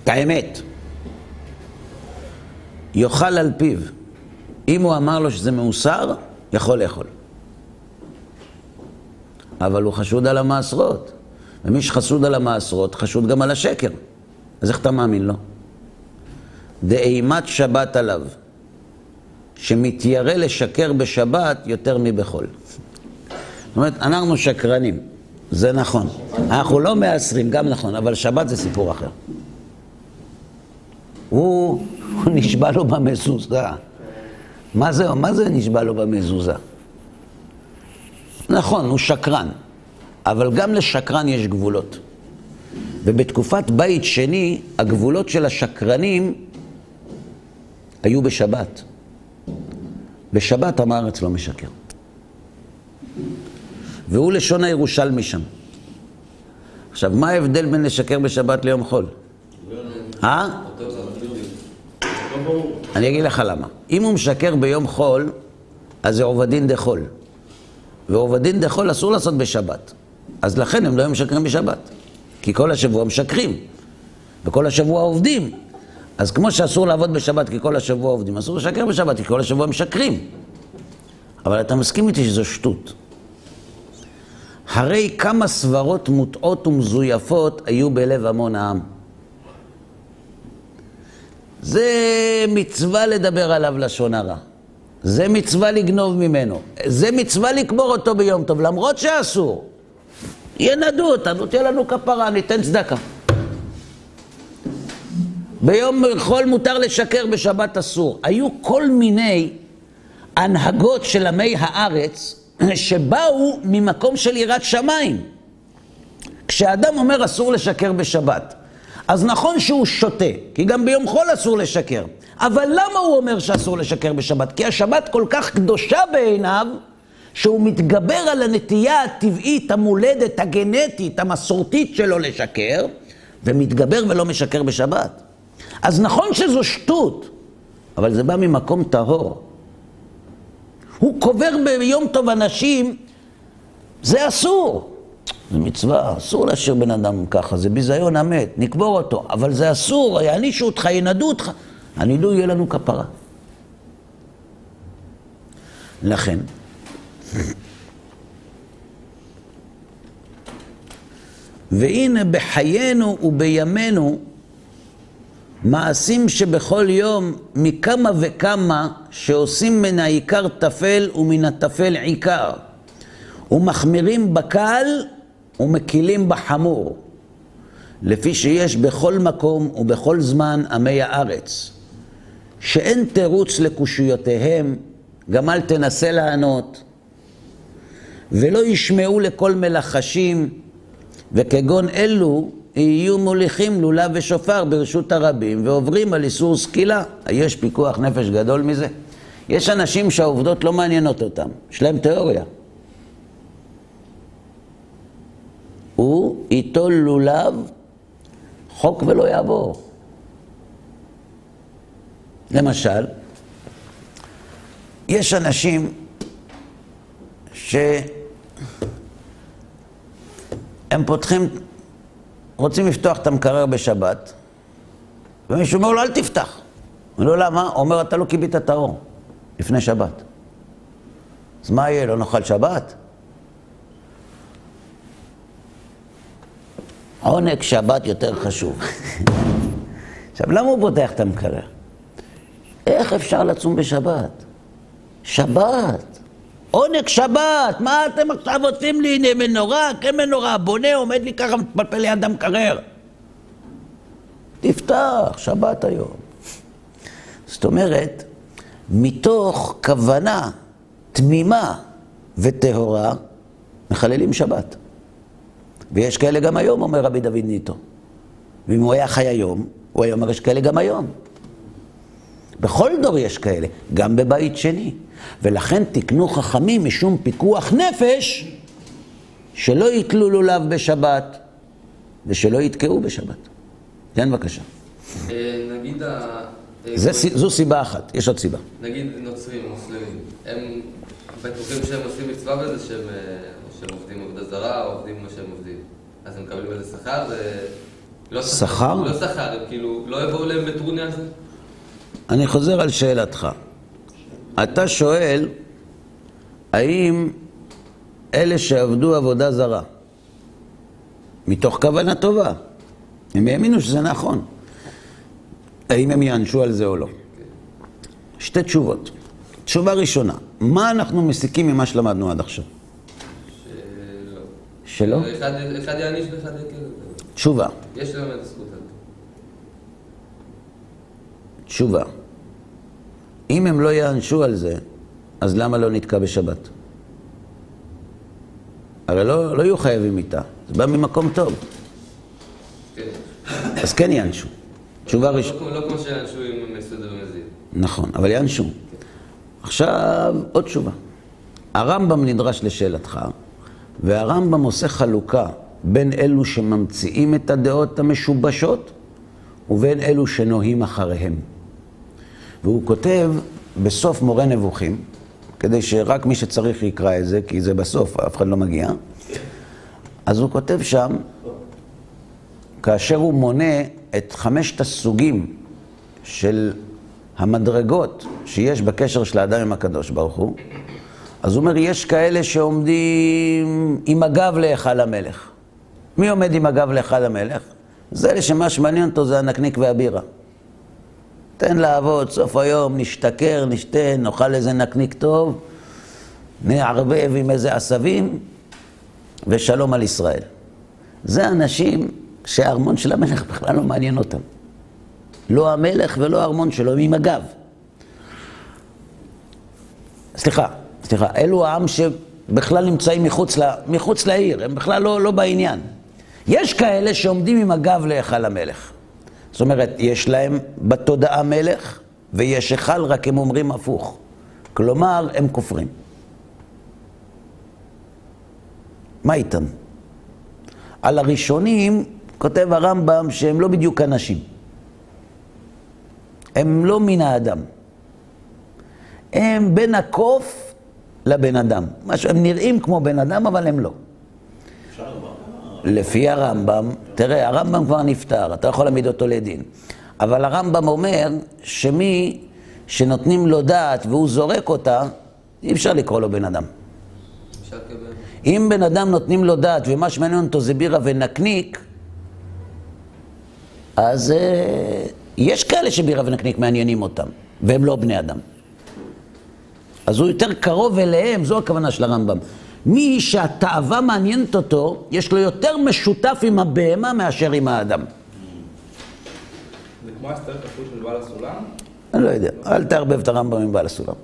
את האמת. יאכל על פיו. אם הוא אמר לו שזה מאוסר, יכול לאכול. אבל הוא חשוד על המעשרות. ומי שחשוד על המעשרות, חשוד גם על השקר. אז איך אתה מאמין לו? דאימת שבת עליו, שמתיירא לשקר בשבת יותר מבחול. זאת אומרת, אנחנו שקרנים, זה נכון. אנחנו לא מעשרים, גם נכון, אבל שבת זה סיפור אחר. הוא, הוא נשבע לו במזוזה. מה זה, מה זה נשבע לו במזוזה? נכון, הוא שקרן, אבל גם לשקרן יש גבולות. ובתקופת בית שני, הגבולות של השקרנים היו בשבת. בשבת עם הארץ לא משקר. והוא לשון הירושלמי שם. עכשיו, מה ההבדל בין לשקר בשבת ליום חול? אה? אני אגיד לך למה. אם הוא משקר ביום חול, אז זה עובדין דחול. ועובדין דחול אסור לעשות בשבת. אז לכן הם לא היו משקרים בשבת. כי כל השבוע משקרים, וכל השבוע עובדים. אז כמו שאסור לעבוד בשבת כי כל השבוע עובדים, אסור לשקר בשבת כי כל השבוע משקרים. אבל אתה מסכים איתי שזו שטות. הרי כמה סברות מוטעות ומזויפות היו בלב המון העם. זה מצווה לדבר עליו לשון הרע. זה מצווה לגנוב ממנו. זה מצווה לקבור אותו ביום טוב, למרות שאסור. ינדו אותנו, תהיה לנו כפרה, ניתן צדקה. ביום חול מותר לשקר, בשבת אסור. היו כל מיני הנהגות של עמי הארץ שבאו ממקום של יראת שמיים. כשאדם אומר אסור לשקר בשבת, אז נכון שהוא שותה, כי גם ביום חול אסור לשקר. אבל למה הוא אומר שאסור לשקר בשבת? כי השבת כל כך קדושה בעיניו, שהוא מתגבר על הנטייה הטבעית, המולדת, הגנטית, המסורתית שלו לשקר, ומתגבר ולא משקר בשבת. אז נכון שזו שטות, אבל זה בא ממקום טהור. הוא קובר ביום טוב אנשים, זה אסור. זה מצווה, אסור להשאיר בן אדם ככה, זה ביזיון המת, נקבור אותו, אבל זה אסור, יענישו אותך, ינדו אותך. הנידוי יהיה לנו כפרה. לכן, והנה בחיינו ובימינו מעשים שבכל יום מכמה וכמה שעושים מן העיקר טפל ומן הטפל עיקר. ומחמירים בקל ומקילים בחמור. לפי שיש בכל מקום ובכל זמן עמי הארץ. שאין תירוץ לקושיותיהם גם אל תנסה לענות. ולא ישמעו לכל מלחשים וכגון אלו יהיו מוליכים לולב ושופר ברשות הרבים ועוברים על איסור סקילה. יש פיקוח נפש גדול מזה? יש אנשים שהעובדות לא מעניינות אותם, יש להם תיאוריה. הוא ייטול לולב, חוק ולא יעבור. למשל, יש אנשים שהם פותחים רוצים לפתוח את המקרר בשבת, ומישהו אומר לו, אל תפתח. אומר לו, למה? הוא אומר, אתה לא כיבית את האור לפני שבת. אז מה יהיה, לא נאכל שבת? עונג שבת יותר חשוב. עכשיו, למה הוא פותח את המקרר? איך אפשר לצום בשבת? שבת. עונג שבת, מה אתם עכשיו עושים לי? הנה מנורה, כן מנורה, בונה, עומד לי ככה, מתפלפל ליד המקרר. תפתח, שבת היום. זאת אומרת, מתוך כוונה תמימה וטהורה, מחללים שבת. ויש כאלה גם היום, אומר רבי דוד ניטו. ואם הוא היה חי היום, הוא היה אומר, יש כאלה גם היום. בכל דור יש כאלה, גם בבית שני. ולכן תקנו חכמים משום פיקוח נפש, שלא יתלו לולב בשבת ושלא יתקעו בשבת. כן, בבקשה. אה, נגיד ה... זה, זו סיבה אחת, יש עוד סיבה. נגיד נוצרים, מוסלמים, הם בטוחים שהם עושים מצווה בזה שהם, אה, שהם עובדים עבודה זרה, או עובדים מה שהם עובדים. אז הם מקבלים איזה שכר, זה... לא שכר? לא שכר, הם כאילו, לא יבואו להם בטרוניה על זה? אני חוזר על שאלתך. אתה שואל, האם אלה שעבדו עבודה זרה, מתוך כוונה טובה, הם האמינו שזה נכון, האם הם יענשו על זה או לא? שתי תשובות. תשובה ראשונה, מה אנחנו מסיקים ממה שלמדנו עד עכשיו? שלא. שלא? אחד, אחד יעניש ואחד יקל. תשובה. יש להם את הזכות הזאת. תשובה. אם הם לא יענשו על זה, אז למה לא נתקע בשבת? הרי לא, לא יהיו חייבים איתה, זה בא ממקום טוב. כן. אז כן יענשו. תשובה לא ראשונה. לא כמו שיענשו את זה במזיד. נכון, אבל יענשו. עכשיו, עוד תשובה. הרמב"ם נדרש לשאלתך, והרמב"ם עושה חלוקה בין אלו שממציאים את הדעות המשובשות ובין אלו שנוהים אחריהם. והוא כותב בסוף מורה נבוכים, כדי שרק מי שצריך יקרא את זה, כי זה בסוף, אף אחד לא מגיע. אז הוא כותב שם, כאשר הוא מונה את חמשת הסוגים של המדרגות שיש בקשר של האדם עם הקדוש ברוך הוא, אז הוא אומר, יש כאלה שעומדים עם הגב להיכל המלך. מי עומד עם הגב להיכל המלך? זה אלה שמה שמעניין אותו זה הנקניק והבירה. תן לעבוד, סוף היום, נשתכר, נשתה, נאכל איזה נקניק טוב, נערבב עם איזה עשבים, ושלום על ישראל. זה אנשים שהארמון של המלך בכלל לא מעניין אותם. לא המלך ולא הארמון שלו, הם עם הגב. סליחה, סליחה, אלו העם שבכלל נמצאים מחוץ, ל, מחוץ לעיר, הם בכלל לא, לא בעניין. יש כאלה שעומדים עם הגב להיכל המלך. זאת אומרת, יש להם בתודעה מלך, ויש היכל, רק הם אומרים הפוך. כלומר, הם כופרים. מה איתם? על הראשונים כותב הרמב"ם שהם לא בדיוק אנשים. הם לא מן האדם. הם בין הקוף לבן אדם. הם נראים כמו בן אדם, אבל הם לא. לפי הרמב"ם, תראה, הרמב"ם כבר נפטר, אתה יכול להעמיד אותו לדין. אבל הרמב"ם אומר שמי שנותנים לו דעת והוא זורק אותה, אי אפשר לקרוא לו בן אדם. אם בן אדם נותנים לו דעת ומה שמעניין אותו זה בירה ונקניק, אז אה, יש כאלה שבירה ונקניק מעניינים אותם, והם לא בני אדם. אז הוא יותר קרוב אליהם, זו הכוונה של הרמב"ם. מי שהתאווה מעניינת אותו, יש לו יותר משותף עם הבהמה מאשר עם האדם. זה כמו הסתר כפול של בעל הסולם? אני לא יודע, אל תערבב את הרמב"ם עם בעל הסולם.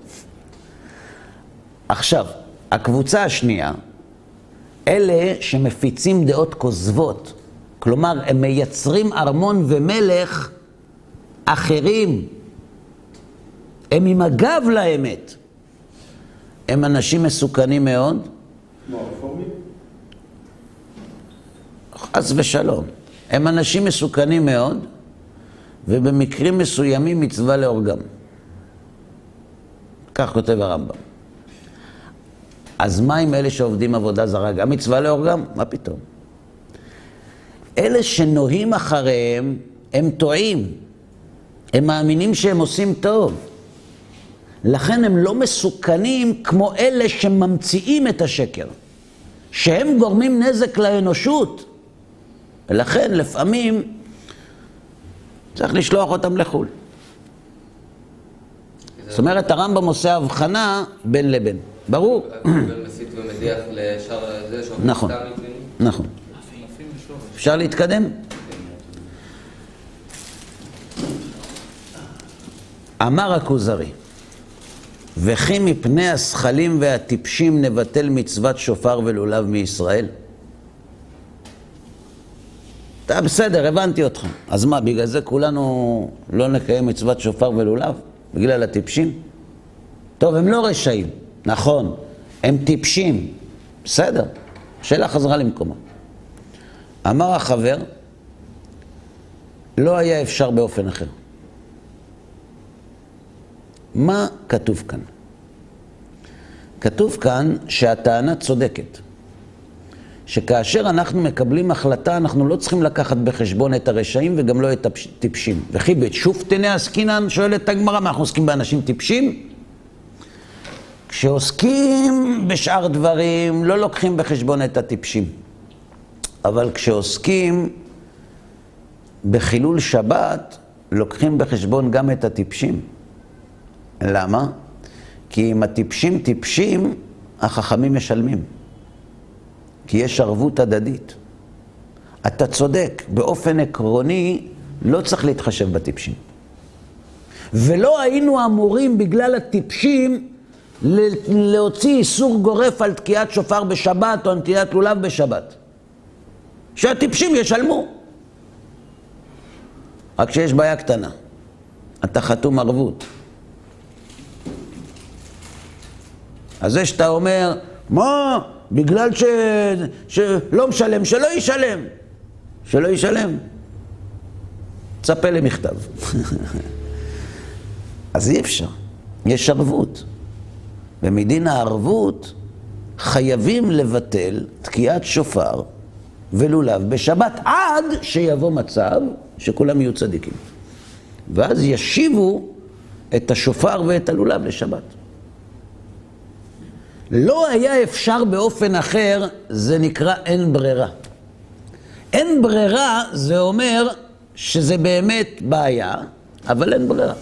עכשיו, הקבוצה השנייה, אלה שמפיצים דעות כוזבות, כלומר, הם מייצרים ארמון ומלך אחרים. הם עם הגב לאמת. הם אנשים מסוכנים מאוד, חס ושלום. הם אנשים מסוכנים מאוד, ובמקרים מסוימים מצווה להורגם. כך כותב הרמב"ם. אז מה עם אלה שעובדים עבודה זרה? גם מצווה להורגם? מה פתאום? אלה שנוהים אחריהם, הם טועים. הם מאמינים שהם עושים טוב. לכן הם לא מסוכנים כמו אלה שממציאים את השקר. שהם גורמים נזק לאנושות. ולכן לפעמים צריך לשלוח אותם לחו"ל. זאת אומרת, הרמב"ם עושה הבחנה בין לבין. ברור. נכון. נכון. אפשר להתקדם? אמר הכוזרי, וכי מפני הזכלים והטיפשים נבטל מצוות שופר ולולב מישראל? אתה בסדר, הבנתי אותך. אז מה, בגלל זה כולנו לא נקיים מצוות שופר ולולב? בגלל הטיפשים? טוב, הם לא רשעים, נכון, הם טיפשים, בסדר. השאלה חזרה למקומה. אמר החבר, לא היה אפשר באופן אחר. מה כתוב כאן? כתוב כאן שהטענה צודקת. שכאשר אנחנו מקבלים החלטה, אנחנו לא צריכים לקחת בחשבון את הרשעים וגם לא את הטיפשים. וכי בית שופטני עסקינן, שואלת הגמרא, מה אנחנו עוסקים באנשים טיפשים? כשעוסקים בשאר דברים, לא לוקחים בחשבון את הטיפשים. אבל כשעוסקים בחילול שבת, לוקחים בחשבון גם את הטיפשים. למה? כי אם הטיפשים טיפשים, החכמים משלמים. כי יש ערבות הדדית. אתה צודק, באופן עקרוני לא צריך להתחשב בטיפשים. ולא היינו אמורים בגלל הטיפשים להוציא איסור גורף על תקיעת שופר בשבת או נטילת לולב בשבת. שהטיפשים ישלמו. רק שיש בעיה קטנה, אתה חתום ערבות. אז זה שאתה אומר, מה, בגלל ש... שלא משלם, שלא ישלם. שלא ישלם. תצפה למכתב. אז אי אפשר, יש ערבות. ומדין הערבות חייבים לבטל תקיעת שופר ולולב בשבת עד שיבוא מצב שכולם יהיו צדיקים. ואז ישיבו את השופר ואת הלולב לשבת. לא היה אפשר באופן אחר, זה נקרא אין ברירה. אין ברירה זה אומר שזה באמת בעיה, אבל אין ברירה.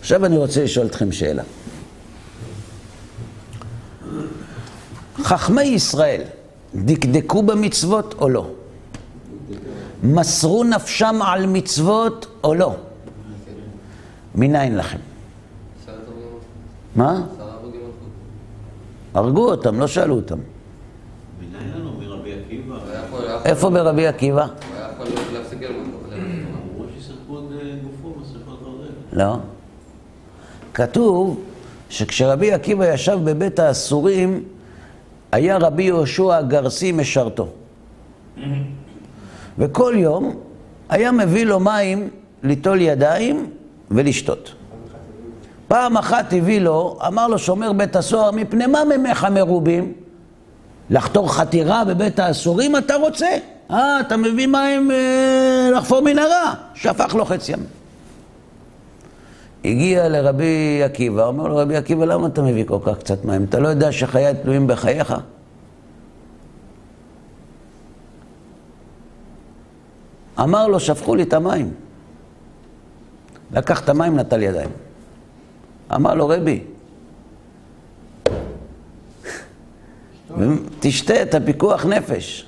עכשיו אני רוצה לשאול אתכם שאלה. חכמי ישראל דקדקו במצוות או לא? מסרו נפשם על מצוות או לא? מניין לכם? מה? הרגו אותם, לא שאלו אותם. איפה ברבי עקיבא? לא. כתוב שכשרבי עקיבא ישב בבית האסורים, היה רבי יהושע הגרסי משרתו. וכל יום היה מביא לו מים ליטול ידיים ולשתות. פעם אחת הביא לו, אמר לו שומר בית הסוהר, מפני מה ממך מרובים? לחתור חתירה בבית האסורים אתה רוצה? אה, אתה מביא מים אה, לחפור מנהרה? שפך לו חץ ים. הגיע לרבי עקיבא, אומר לו, רבי עקיבא, למה אתה מביא כל כך קצת מים? אתה לא יודע שחיי תלויים בחייך? אמר לו, שפכו לי את המים. לקח את המים, נטל ידיים. אמר לו, רבי, תשתה את הפיקוח נפש.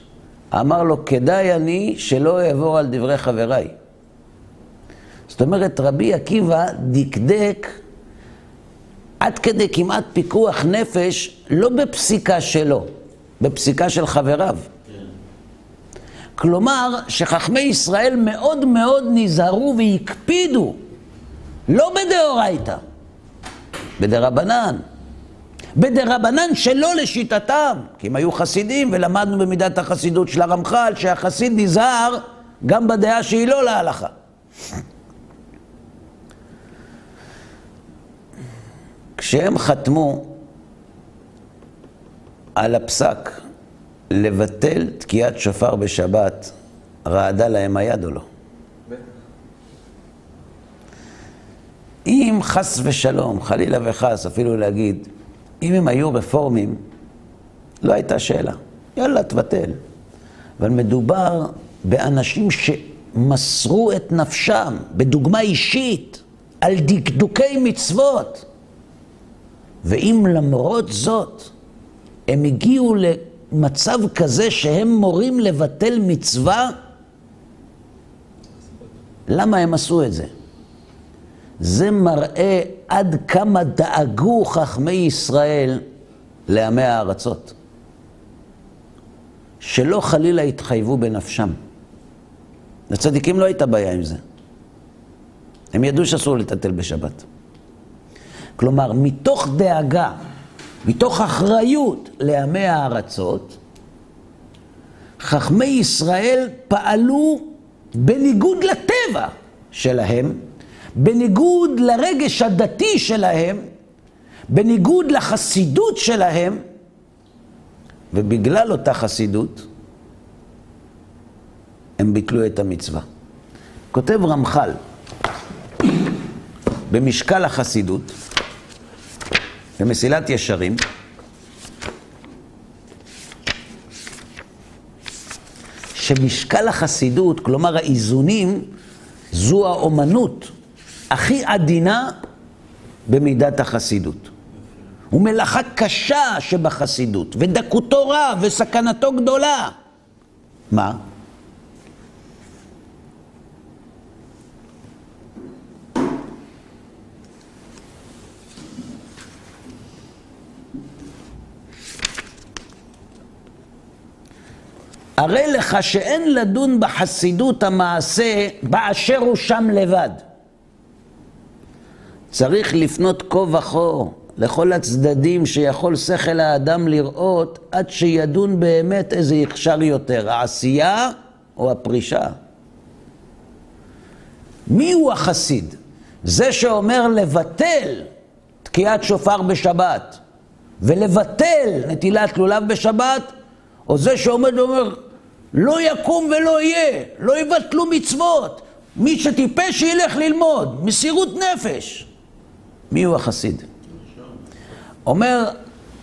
אמר לו, כדאי אני שלא אעבור על דברי חבריי. זאת אומרת, רבי עקיבא דקדק עד כדי כמעט פיקוח נפש, לא בפסיקה שלו, בפסיקה של חבריו. כלומר, שחכמי ישראל מאוד מאוד נזהרו והקפידו, לא בדאורייתא, בדרבנן. בדרבנן שלא לשיטתם, כי הם היו חסידים, ולמדנו במידת החסידות של הרמח"ל, שהחסיד נזהר גם בדעה שהיא לא להלכה. כשהם חתמו על הפסק לבטל תקיעת שופר בשבת, רעדה להם היד או לא? אם חס ושלום, חלילה וחס, אפילו להגיד, אם הם היו רפורמים, לא הייתה שאלה. יאללה, תבטל. אבל מדובר באנשים שמסרו את נפשם, בדוגמה אישית, על דקדוקי מצוות. ואם למרות זאת הם הגיעו למצב כזה שהם מורים לבטל מצווה, למה הם עשו את זה? זה מראה עד כמה דאגו חכמי ישראל לעמי הארצות. שלא חלילה יתחייבו בנפשם. לצדיקים לא הייתה בעיה עם זה. הם ידעו שאסור לטלטל בשבת. כלומר, מתוך דאגה, מתוך אחריות לעמי הארצות, חכמי ישראל פעלו בניגוד לטבע שלהם, בניגוד לרגש הדתי שלהם, בניגוד לחסידות שלהם, ובגלל אותה חסידות, הם ביטלו את המצווה. כותב רמח"ל במשקל החסידות, במסילת ישרים, שמשקל החסידות, כלומר האיזונים, זו האומנות הכי עדינה במידת החסידות. ומלאכה קשה שבחסידות, ודקותו רב, וסכנתו גדולה. מה? הרי לך שאין לדון בחסידות המעשה באשר הוא שם לבד. צריך לפנות כה וכה לכל הצדדים שיכול שכל האדם לראות עד שידון באמת איזה יכשר יותר, העשייה או הפרישה. מי הוא החסיד? זה שאומר לבטל תקיעת שופר בשבת ולבטל נטילת לולב בשבת, או זה שעומד ואומר לא יקום ולא יהיה, לא יבטלו מצוות, מי שטיפש ילך ללמוד, מסירות נפש. מי הוא החסיד? אומר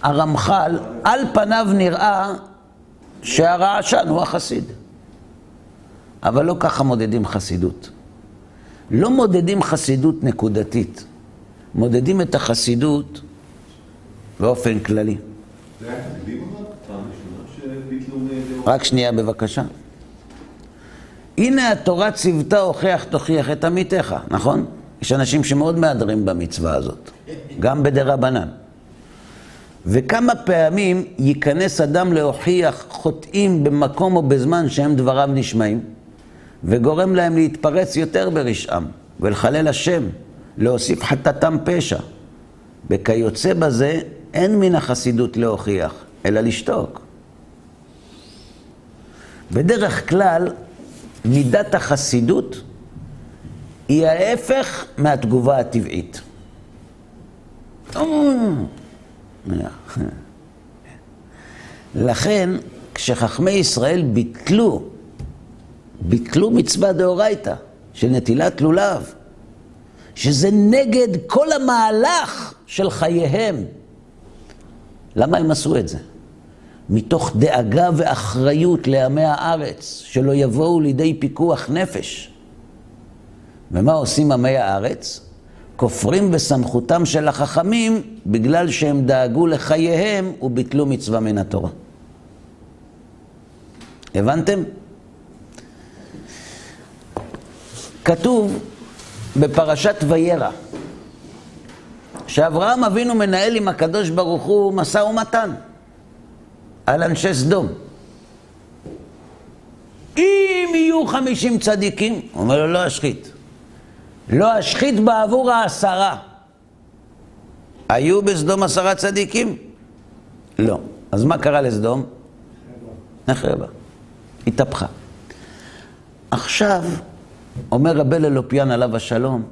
הרמח"ל, על פניו נראה שהרעשן הוא החסיד. אבל לא ככה מודדים חסידות. לא מודדים חסידות נקודתית, מודדים את החסידות באופן כללי. רק שנייה בבקשה. הנה התורה ציוותה הוכיח תוכיח את עמיתך, נכון? יש אנשים שמאוד מהדרים במצווה הזאת, גם בדרבנן. וכמה פעמים ייכנס אדם להוכיח חוטאים במקום או בזמן שהם דבריו נשמעים, וגורם להם להתפרץ יותר ברשעם, ולחלל השם, להוסיף חטאתם פשע. וכיוצא בזה, אין מן החסידות להוכיח, אלא לשתוק. בדרך כלל, מידת החסידות היא ההפך מהתגובה הטבעית. לכן, כשחכמי ישראל ביטלו, ביטלו מצווה דאורייתא של נטילת לולב, שזה נגד כל המהלך של חייהם. למה הם עשו את זה? מתוך דאגה ואחריות לעמי הארץ, שלא יבואו לידי פיקוח נפש. ומה עושים עמי הארץ? כופרים בסמכותם של החכמים בגלל שהם דאגו לחייהם וביטלו מצווה מן התורה. הבנתם? כתוב בפרשת וירא, שאברהם אבינו מנהל עם הקדוש ברוך הוא משא ומתן על אנשי סדום. אם יהיו חמישים צדיקים, הוא אומר לו לא אשחית. לא אשחית בעבור העשרה. היו בסדום עשרה צדיקים? לא. אז מה קרה לסדום? נחרבה. התהפכה. עכשיו, אומר רבי אלופיאן עליו השלום,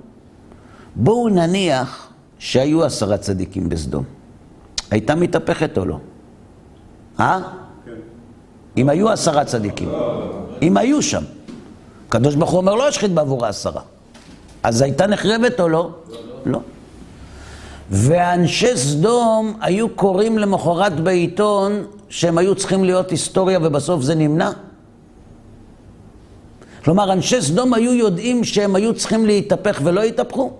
בואו נניח שהיו עשרה צדיקים בסדום. הייתה מתהפכת או לא? אה? כן. אם היו עשרה צדיקים. אם היו שם. הקדוש ברוך הוא אומר לא אשחית בעבור העשרה. אז הייתה נחרבת או לא? לא. ואנשי סדום היו קוראים למחרת בעיתון שהם היו צריכים להיות היסטוריה ובסוף זה נמנע? כלומר, אנשי סדום היו יודעים שהם היו צריכים להתהפך ולא התהפכו?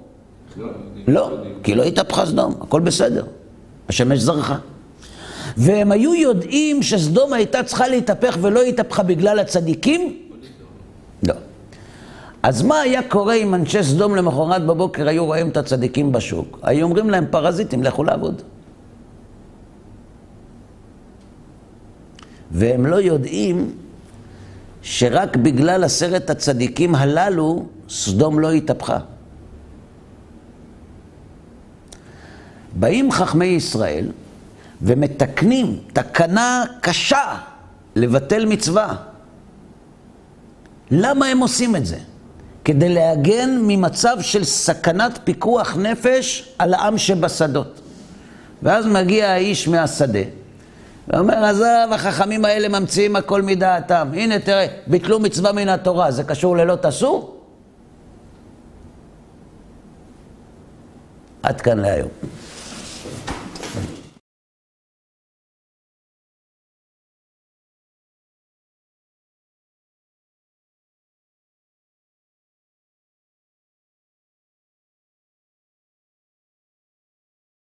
לא, לא כי לא התהפכה סדום, הכל בסדר. השמש זרחה. והם היו יודעים שסדום הייתה צריכה להתהפך ולא התהפכה בגלל הצדיקים? לא. אז מה היה קורה אם אנשי סדום למחרת בבוקר היו רואים את הצדיקים בשוק? היו אומרים להם פרזיטים, לכו לעבוד. והם לא יודעים שרק בגלל עשרת הצדיקים הללו, סדום לא התהפכה. באים חכמי ישראל ומתקנים תקנה קשה לבטל מצווה. למה הם עושים את זה? כדי להגן ממצב של סכנת פיקוח נפש על העם שבשדות. ואז מגיע האיש מהשדה, ואומר, עזב, החכמים האלה ממציאים הכל מדעתם. הנה, תראה, ביטלו מצווה מן התורה, זה קשור ללא תסור? עד כאן להיום.